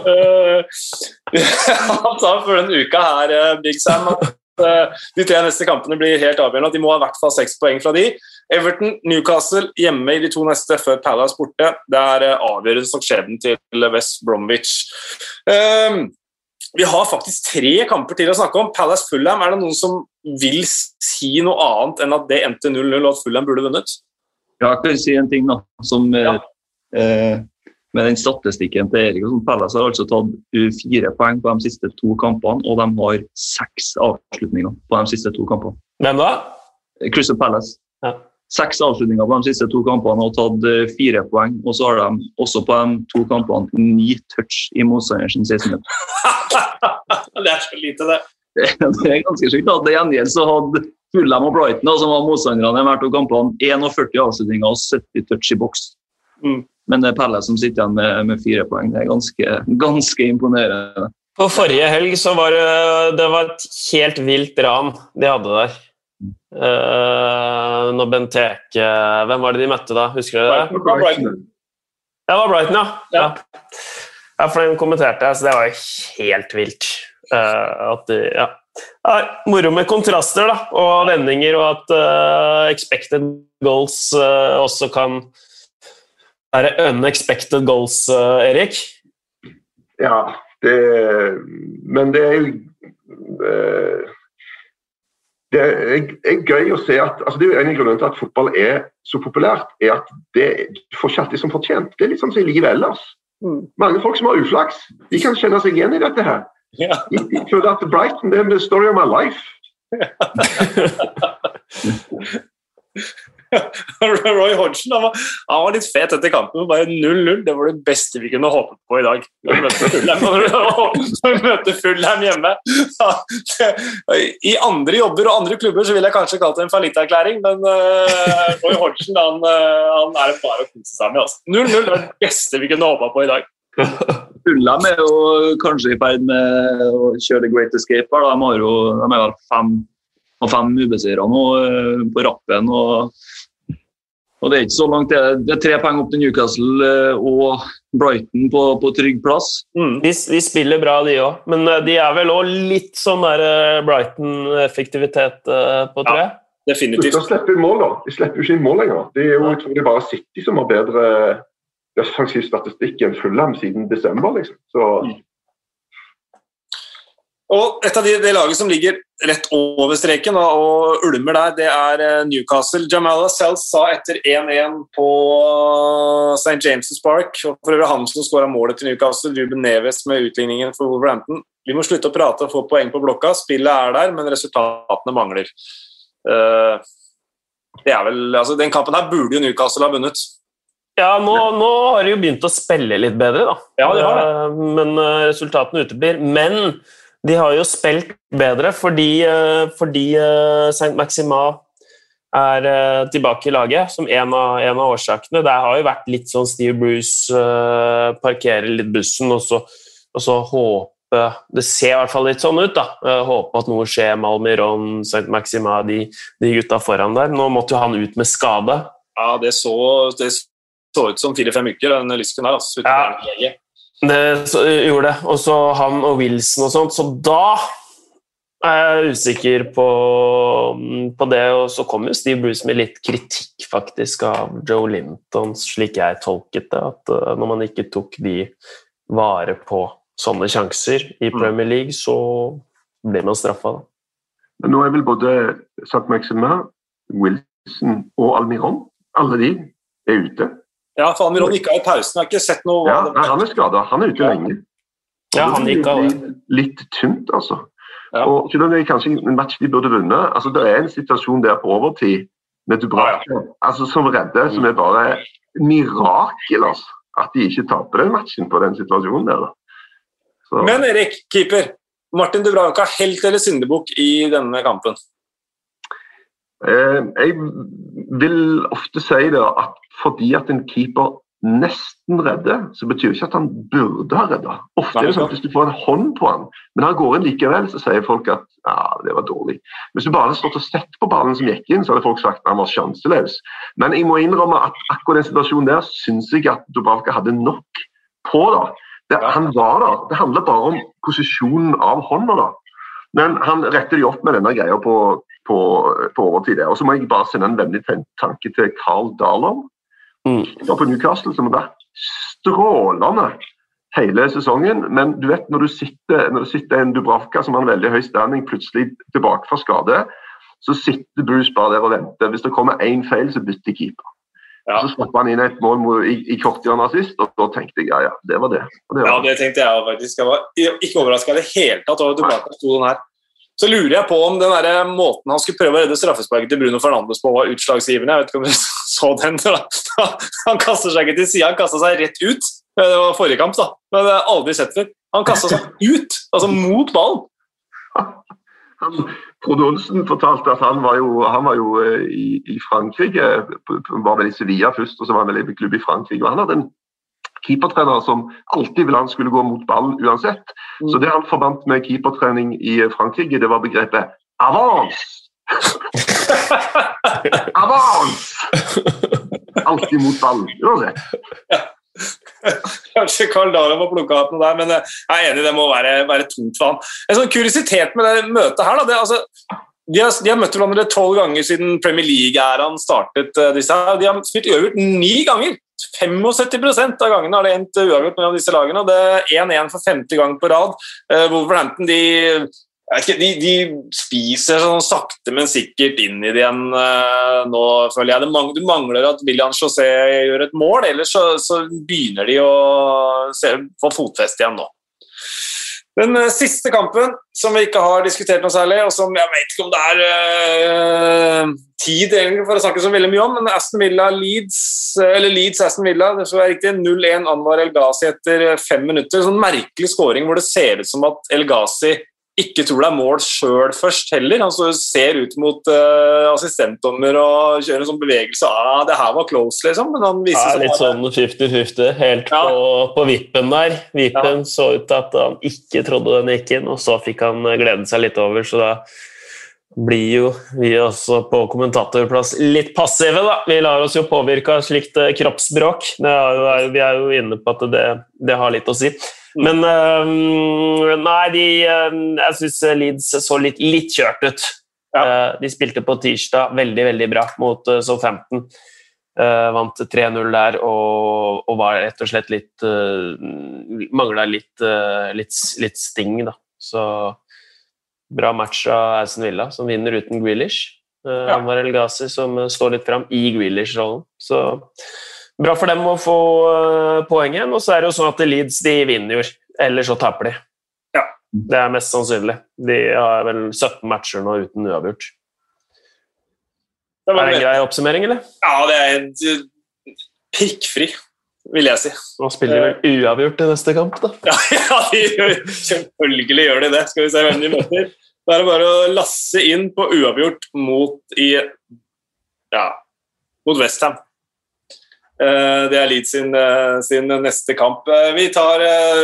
Eh, [laughs] Han sa før denne uka her, eh, Big Sam, at de tre neste kampene blir helt avgjørende. At de må ha i hvert fall seks poeng fra de. Everton, Newcastle hjemme i de to neste før Palace borte. Det er avgjørende for skjebnen til West Bromwich. Eh, vi har faktisk tre kamper til å snakke om. Palace Fulham, er det noen som vil si noe annet enn at det endte 0-0 og at Fulham burde vunnet? Ja, jeg kan si en ting da, som eh, Ja. eh, med den statistikken til Erik. og sånn, Palace har altså tatt uh, fire poeng på de siste to kampene, og de har seks avslutninger på de siste to kampene. Hvem da? Crystal Palace. Ja. Seks avslutninger på de siste to kampene og tatt eh, fire poeng. Og så har de også på de to kampene ni touch i motstanders 16 minutter. [laughs] det er så lite, det. Det er ganske sjukt. Til gjengjeld så hadde Fulham og Brighton, da, som var motstanderne i hver to kampene, 41 avslutninger og 70 touch i boks. Mm. Men det er Pelle som sitter igjen med, med fire poeng. Det er ganske, ganske imponerende. På forrige helg så var det, det var et helt vilt ran de hadde der. Uh, når Benteke Hvem var det de møtte da? Husker dere det? Brighton. Det var Brighton, ja. Ja. ja. ja for den kommenterte jeg, så det var jo helt vilt. Uh, at de, ja. Ja, moro med kontraster da, og vendinger, og at uh, expected goals eh, også kan være unexpected goals, eh, Erik. Ja, det Men det er jo eh, Det er, gøy å se at altså Det er jo en av grunnene til at fotball er så populært, er at det du får ikke alltid som fortjent. Det er litt sånn som i livet ellers. Mm. Mange folk som har uflaks, de kan kjenne seg igjen i dette her. Ja. De, de føler at Brighton det er the story of my life. [laughs] [laughs] Roy Hodgson han var, han var litt fet etter kampen. Bare 0-0. Det var det beste vi kunne håpet på i dag. Når vi møter [laughs] Fulham hjemme. I andre jobber og andre klubber så ville jeg kanskje kalt det en fallitterklæring, men uh, Roy Hodgson han, eh, han er det bare å kose seg med. Altså. 0-0 er det beste vi kunne håpa på i dag. [laughs] Fulham er jo kanskje i ferd med å kjøre the great escape. da. De har jo de vel fem, har fem ubeseira nå eh, på rappen. og og Det er ikke så langt, det er, tre poeng opp til Newcastle eh, og Brighton på, på trygg plass. Mm. De, de spiller bra, de òg, men eh, de er vel òg litt sånn der eh, Brighton-effektivitet på, tre? Ja, Definitivt. De slipper, slippe mål, da. De slipper jo ikke inn mål lenger. Det er jo, jeg tror det er bare City som har bedre defensiv statistikk enn Fulham siden desember. liksom. Så Og et av de, de laget som ligger rett over streken da, og ulmer der, det er eh, Newcastle. Jamala Sells sa etter 1-1 på St. James' Park, og for øvrig han som skåra målet til Newcastle, Ruben Neves med utligningen for Wolverhampton. Vi må slutte å prate og få poeng på blokka. Spillet er der, men resultatene mangler. Eh, det er vel, altså Den kampen her burde jo Newcastle ha vunnet. Ja, nå, nå har de jo begynt å spille litt bedre, da. Ja, de har det. Men eh, resultatene uteblir. Men de har jo spilt bedre fordi, eh, fordi St. Saint Maxima er eh, tilbake i laget, som en av, en av årsakene. Det har jo vært litt sånn Steve Bruce uh, parkerer litt bussen, og så, og så håpe Det ser i hvert fall litt sånn ut, da. Eh, håpe at noe skjer med Almiron, Saint Maxima, de, de gutta foran der. Nå måtte jo han ut med skade. Ja, Det så, det så ut som fire-fem uker, den lysken der. Altså, Ja. Det så, gjorde det. Og så han og Wilson og sånt. Så da er jeg usikker på, på det. Og så kom jo Steve Bruce med litt kritikk faktisk av Joe Linton, slik jeg tolket det. At når man ikke tok de vare på sånne sjanser i Premier League, så blir man straffa. da. Men nå er vel både St. Maximin, Wilson og Almiron alle de er ute. Ja, for han av i pausen. Jeg har ikke sett noe Ja, nei, Han er skada. Han er ute lenge. Ja, han gikk av. Litt tynt, altså. Ja. Og selv om det er kanskje en match de burde vunnet, altså det er en situasjon der på overtid med Dubravka altså, som redder, som er bare mirakel, altså. At de ikke taper den matchen på den situasjonen der. da. Så, Men Erik, keeper. Martin Dubravka, helt eller syndebukk i denne kampen? Eh, jeg vil ofte si det at fordi at en keeper nesten redder, så betyr ikke at han burde ha redda. Ofte er det sånn at hvis du får en hånd på han, men han går inn likevel, så sier folk at ja, det var dårlig. Hvis du bare hadde stått og sett på ballen som gikk inn, så hadde folk sagt at han var sjanseløs. Men jeg må innrømme at akkurat den situasjonen der syns jeg at Dubravka hadde nok på. da. Det, han var der. Det handler bare om posisjonen av hånda. da. Men han retter de opp med denne greia på, på, på overtid. Og så må jeg bare sende en vennlig tanke til Carl Darlow. Mm. på Newcastle, som har vært strålende hele sesongen. Men du vet når du sitter, når du sitter en Dubravka som har en veldig høy standing, plutselig tilbake fra skade, så sitter Bruce bare der og venter. Hvis det kommer én feil, så bytter keeper. Ja. Så slapp han inn et mål i, i korthjørnet sist, og da tenkte jeg ja, ja, det var det. Og det Ja, det tenkte jeg òg, faktisk. Jeg var ikke overraska i det hele tatt over at Dubravka sto den her. Så lurer jeg på om den der måten han skulle prøve å redde straffesparket til Bruno Fernandes på, var utslagsgivende. Jeg vet ikke om du [laughs] så den. Da. Han kaster seg ikke til sida, han kasta seg rett ut. Det var forrige kamp, da. Men det har jeg aldri sett før. Han kasta seg [laughs] ut, altså mot ballen. [laughs] Han, Frode Olsen fortalte at han var jo, han var jo eh, i, i Frankrike. Var vel i Sevilla først, og så var han vel i klubb i Frankrike. og Han hadde en keepertrener som alltid ville han skulle gå mot ballen uansett. Så det han forbandt med keepertrening i Frankrike, det var begrepet avance. [laughs] avance! Alltid mot ballen, uansett. Kanskje Karl Dara må plukke opp noe der, men eh, jeg er enig, det må være, være tungt for han. En sånn kuriositet med det møtet her, da, det, altså, de, har, de har møtt hverandre tolv ganger siden Premier League-æraen startet. eh, disse her. De har spilt uavgjort ni ganger! 75% av gangene har det endt uavgjort mellom disse lagene. og Det er 1-1 for femte gang på rad. Eh, Wolverhampton de, de, de spiser sånn sakte, men sikkert inn i det igjen eh, nå, føler jeg. Det mangler, mangler at William José gjør et mål, ellers så, så begynner de å se, få fotfeste igjen nå. Den eh, siste kampen som vi ikke har diskutert noe særlig, og som jeg vet ikke om det er eh, tid egentlig for å snakke så veldig mye om, men Aston Villa Leeds, eh, eller Leeds Aston Villa, det skal være riktig, 0-1 Anwar El Ghazi etter fem minutter. Sånn merkelig scoring hvor det ser ut som at El Ghazi ikke tror det er mål sjøl først heller. Han altså, ser ut mot uh, assistentdommer og kjører en sånn bevegelse. Ah, det her var close, liksom. Men han viser Ja, litt sånn 50-50. Helt Ja. på, på vippen der. Vippen så ut til at han ikke trodde den gikk inn, og så fikk han eh, glede seg litt over. Så da blir jo vi også på kommentatorplass litt passive, da. Vi lar oss jo påvirke av slikt eh, kroppsspråk. Vi er jo inne på at det, det har litt å si. Men eh, nei, de eh, Jeg syns Leeds så litt, litt kjørt ut. Eh, de spilte på tirsdag veldig, veldig bra mot uh, Southampton. Uh, vant 3-0 der og, og var rett og slett litt uh, Mangla litt, uh, litt, litt sting, da. Så bra match av Aston Villa, som vinner uten Grealish. Uh, Ja. Anwar El Ghazi som står litt fram i Grealish-rollen. Så bra for dem å få poenget. poeng igjen. Og så er det jo sånn at Leeds de vinner jo, eller så taper de. Ja. Det er mest sannsynlig. De har vel 17 matcher nå uten uavgjort. Det Er det en grei oppsummering, eller? Ja, det er eh, prikkfri, vil jeg si. Nå spiller de vel uavgjort i neste kamp, da. Ja, [laughs] ja de gjør, selvfølgelig gjør de det. Skal vi se hvem de møter. Da er det bare å lasse inn på uavgjort mot i ja, mot Westham. Eh, Det er Leeds sin, eh, sin neste kamp. Eh, Vi tar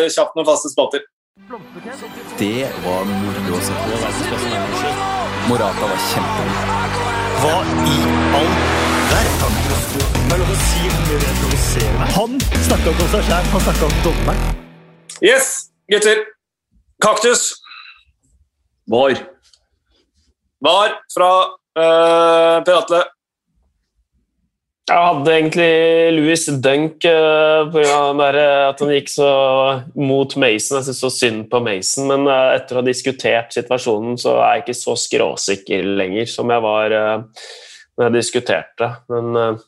kjapt noen faste spalter. Det var moro å se på. Morata var kjempegod. Hva i all verden? Er. Han snakka ikke om seg sjæl, han snakka om dommeren. Yes, gutter. Kaktus Var. var fra uh, Per Atle. Jeg hadde egentlig Louis Dunk uh, pga. at han gikk så mot Mason. Jeg syns så synd på Mason, men eh, etter å ha diskutert situasjonen, så er jeg ikke så skråsikker lenger som jeg var når jeg diskuterte. Men eh,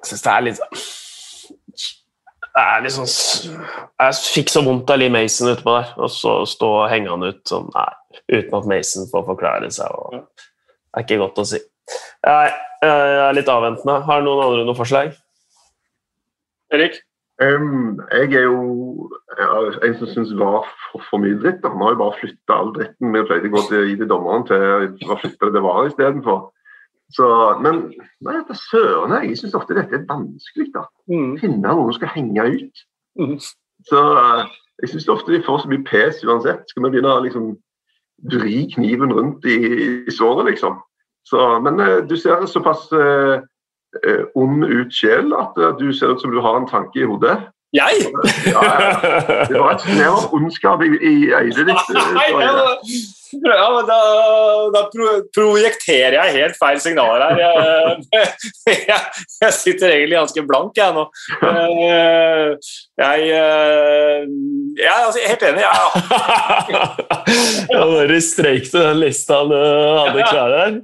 jeg syns det er litt det er litt sånn Jeg fikk så vondt av Lee Mason utpå der, og så stå og henge han ut sånn, nei, uten at Mason får forklare seg. Og, det er ikke godt å si. Jeg, jeg er litt avventende. Har noen andre noe forslag? Erik? Um, jeg er jo en som syns var for, for mye dritt. Han har jo bare flytta all dritten. Vi pleide å gå til til dommeren til å flytte det det var istedenfor. Så, men nei, det søren, jeg syns ofte dette er vanskelig. da. Mm. Finne noen som skal henge ut. Mm. Så eh, jeg syns ofte de får så mye pes uansett. Skal vi begynne å liksom vri kniven rundt i, i såret, liksom. Så, men eh, du ser såpass eh, eh, ond ut sjel at du ser ut som du har en tanke i hodet. Jeg? Ja, ja. Det var et [laughs] snev av ondskap i, i øyet ditt. Eh, ja, men da, da pro projekterer jeg helt feil signaler her. Jeg, [laughs] jeg, jeg sitter egentlig ganske blank, jeg nå. Eh, Jeg, eh, jeg er altså helt enig. Jeg, Ja, [laughs] Bare strøyk du den lista du hadde klar der.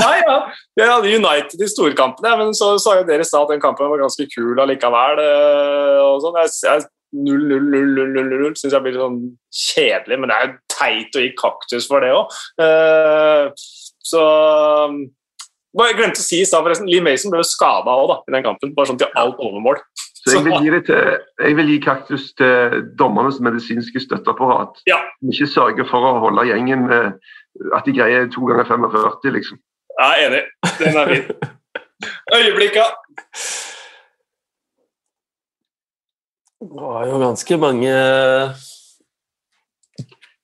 Nei, ja. Jeg hadde United i storkampene, men så sa jo dere at den kampen var ganske kul allikevel. eh, og sånn. Jeg 0-0-0-0-0 syns jeg blir sånn kjedelig, men det er jo teit å gi kaktus for det òg. så Bare Jeg glemte å si i stad, forresten. Lee Mason ble jo skada òg i den kampen. Bare sånn til alt overmål. Så jeg vil gi, til, jeg vil gi kaktus til dommernes medisinske støtteapparat. Ja. Som ikke sørger for å holde gjengen eh, At de greier to ganger 45, liksom. Jeg er enig. Den er fin. Øyeblikka. Det var jo ganske mange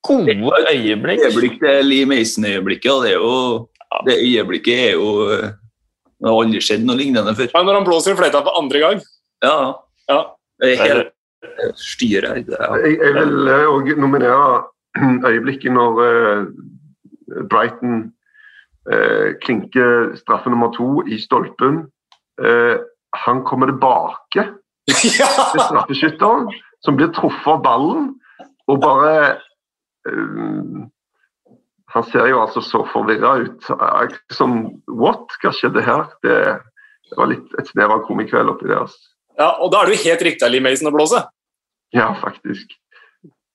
gode øyeblikk. Øyeblikk det er Lee Mason-øyeblikket, det er jo Det øyeblikket er jo eh, Det har aldri skjedd noe lignende før. Ja, når han blåser i fløyta for andre gang. Ja, Ja. det er helt styr her. Det er, Jeg, jeg vil òg nominere [clears throat] øyeblikket når eh, Brighton eh, klinker straffe nummer to i stolpen. Eh, han kommer tilbake [laughs] ja. straffeskytteren, som blir truffet av ballen, og bare um, Han ser jo altså så forvirra ut. Som What? Hva skjedde her? Det, det var litt et snev av komikveld oppi der. altså. ja, og da er det jo helt riktig av Lee Mason å blåse. Ja, faktisk.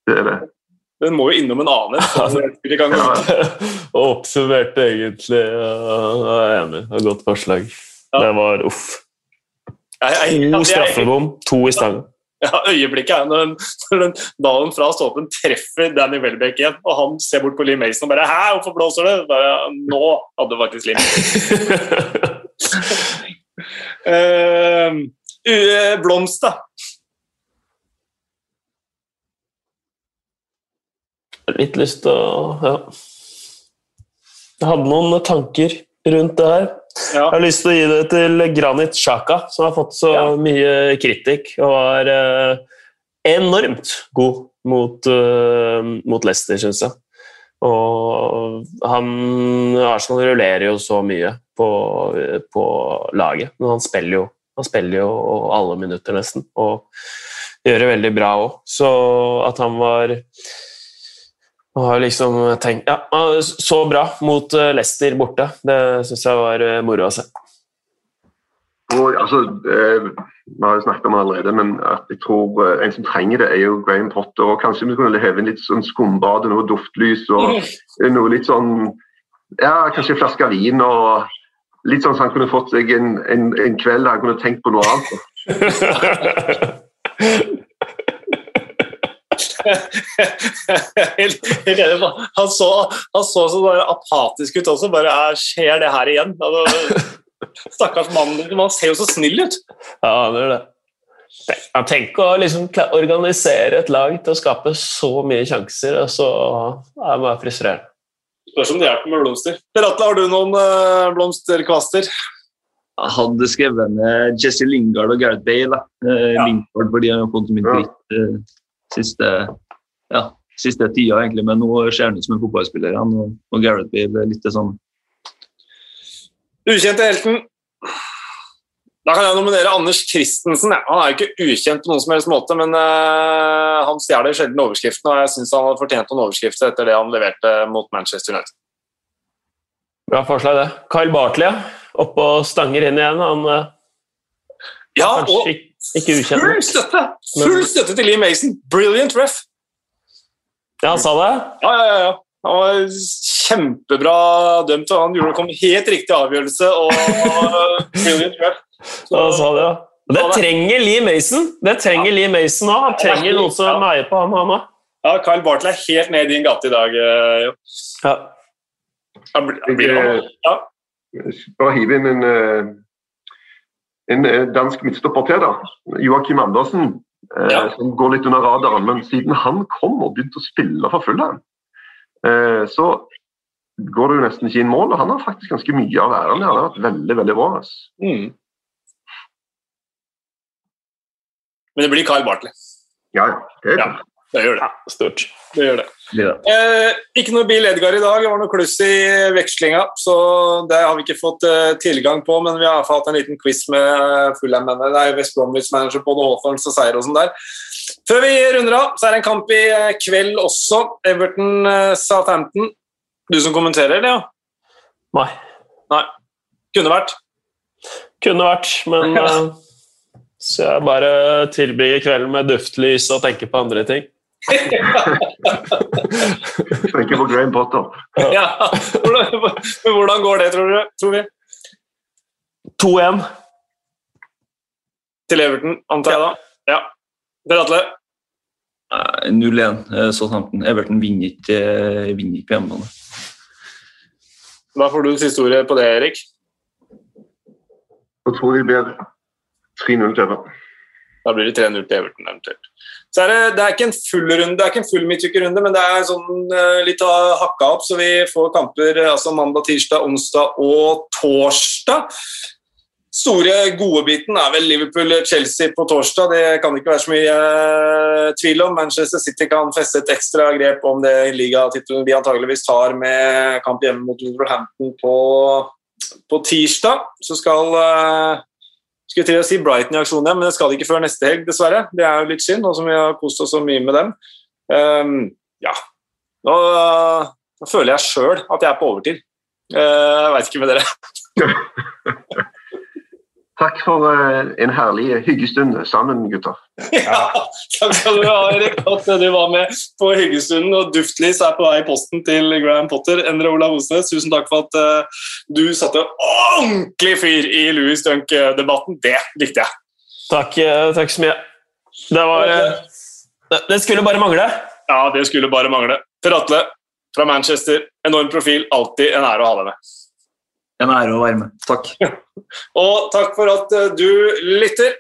Det er det. Den må jo innom en annen. så det [laughs] Ja. Og oppsummerte egentlig ja, Jeg er enig. Et godt forslag. Ja. Det var uff. To straffebom, to i stanga. Ja, øyeblikket er når, når den ballen fra stolpen treffer Danny Welbeck igjen, og han ser bort på Lee Mason og bare 'Hæ, hvorfor blåser du?' Bare, Nå hadde faktisk Mason. [laughs] Eh, blomst, da. Litt lyst til å ja. Jeg hadde noen tanker rundt det her. Ja. Jeg har lyst til å gi det til Granit Sjaka, som har fått så Ja. mye kritikk og var eh, enormt god mot, eh, mot Leicester, syns jeg. Og han Arsenal rullerer jo så mye på, på laget, men han spiller jo han spiller jo alle minutter, nesten, og gjør det veldig bra òg. Så at han var og har liksom tenkt Ja, så bra mot eh, Leicester borte. Det syns jeg var eh, moro å se. Og, altså, eh, Vi har jo snakket om det allerede, men at jeg tror en som trenger det, er jo Graham Potter. og Kanskje vi kunne heve inn litt sånn skumbad og noe duftlys og noe litt sånn Ja, kanskje en flaske vin og litt sånn så han kunne fått seg en, en, en kveld der han kunne tenkt på noe annet. [laughs] [laughs] Han, så, han så så bare apatisk ut også. bare «Æ, Skjer det her igjen? Altså, [laughs] Stakkars mann. Man ser jo så snill ut. Ja, det er det. Tenk- å liksom organisere et lag til å skape så mye sjanser, og så er det bare frustrerende. Spørs om det hjelper med blomster. Per Atle, har du noen eh, blomsterkvaster? Jeg hadde skrevet ned Jesse Lingard og Gareth Bale. da. Eh, Ja. Lingard fordi han har fått så mye dritt eh, siste, ja, siste tida, egentlig. Men nå ser han ut som en fotballspiller. Han, og, og Gareth Bale litt sånn Ukjente helten. Da kan jeg nominere Anders Christensen. Han er jo ikke ukjent på noen som helst måte, men uh, han stjeler sjelden overskriften, og jeg syns han hadde fortjent noen overskrifter etter det han leverte mot Manchester United. Bra forslag, det. Kyle Bartley, ja. Oppe og stanger inn igjen. Han uh, Ja, kanskje og ikke, ukjent. full støtte! Full støtte til Lee Mason. Brilliant ref. Ja, han sa det? Ja, ja, ja, ja. Han var kjempebra dømt, og han gjorde, kom helt riktig avgjørelse. og [laughs] Brilliant ref. Ja, han sa det, ja. Det trenger Lee Mason. Det trenger Lee Mason òg. Han trenger noen som meier på ham, han òg. Ja, Kyle Bartley er helt ned i din gate i dag. eh, Jo. Ja. Han blir- han blir- Ja. Bare hive inn en, eh, en eh, dansk midtstopper til, da. Joakim Andersen. eh, Ja. Som går litt under radaren. Men siden han kom og begynte å spille for Fulham, eh, så går det jo nesten ikke inn mål. og Han har faktisk ganske mye av æren. Han har vært veldig, veldig bra. Mm. Men det blir Kyle Bartley. Ja, ja. Det er Ja. Det gjør det. ja, stort. det, gjør det. Blir det. Eh, ikke noe bil Edgar i dag, det var noe kluss i vekslinga, så det har vi ikke fått eh, tilgang på, men vi har hatt en liten quiz med Fulham-mennene. Det er West Bromwich-manager på Hawthorns og seier og sånn der. Før vi runder av, så er det en kamp i eh, kveld også. Everton-Southampton. Du som kommenterer, eller? Ja? Nei. Nei. Kunne vært. Kunne vært, men [laughs] eh, Så jeg bare tilbringer kvelden med duftlys og tenker på andre ting. Tenker på Graham Potter. ja. Hvordan, men hvordan går det, tror, du, tror vi? 2-1. Til Everton, antar jeg da? Ja. Per Atle? 0-1 eh, Southampton. Everton vinner ikke, eh, vinner ikke på hjemmebane. Hva får du siste ordet på det, Erik? Jeg tror det blir 3-0 til Everton. Da blir det 3-0 til Everton eventuelt. Så er det, det er ikke en full runde, det er ikke en full midtukerunde, men det er sånn eh, litt hakka opp, så vi får kamper altså mandag, tirsdag, onsdag og torsdag. Store godbiten er vel Liverpool-Chelsea på torsdag. Det kan ikke være så mye eh, tvil om. Manchester City kan feste et ekstra grep om det ligatittelen de antageligvis tar med kamp hjemme mot Wolverhampton på, på tirsdag. Så skal eh, skulle til å si Brighton i aksjon men det skal de ikke før neste helg, dessverre. Det er jo litt synd, nå som vi har kost oss så mye med dem. Um, ja. Nå, nå føler jeg sjøl at jeg er på overtid. Uh, jeg veit ikke med dere. [laughs] Takk for eh, en herlig hyggestund sammen, gutter. ja, takk skal du ha, Erik, at du var med på hyggestunden. Og Duftlys er på vei i posten til Graham Potter. Endre Olav Osnes, tusen takk for at eh, du satte ordentlig fyr i Louis Dunk-debatten. Det likte jeg. Takk, eh, takk så mye. Det var eh, det, det skulle bare mangle. Ja, det skulle bare mangle. Per Atle fra Manchester, enorm profil, alltid en ære å ha deg med. En ære å være med. Takk. Og takk for at eh, du lytter.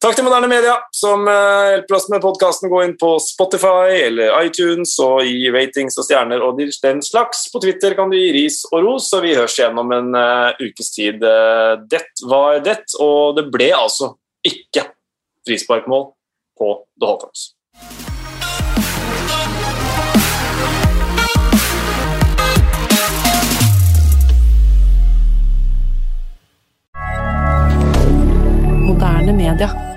Takk til Moderne Media, som eh, hjelper oss med podkasten. Gå inn på Spotify eller iTunes og gi ratings og stjerner og den slags. På Twitter kan du gi ris og ros, og vi høres igjen om en uh, ukes tid. Eh, det var det, og det ble altså ikke frisparkmål på The Hawthorns. Moderne media.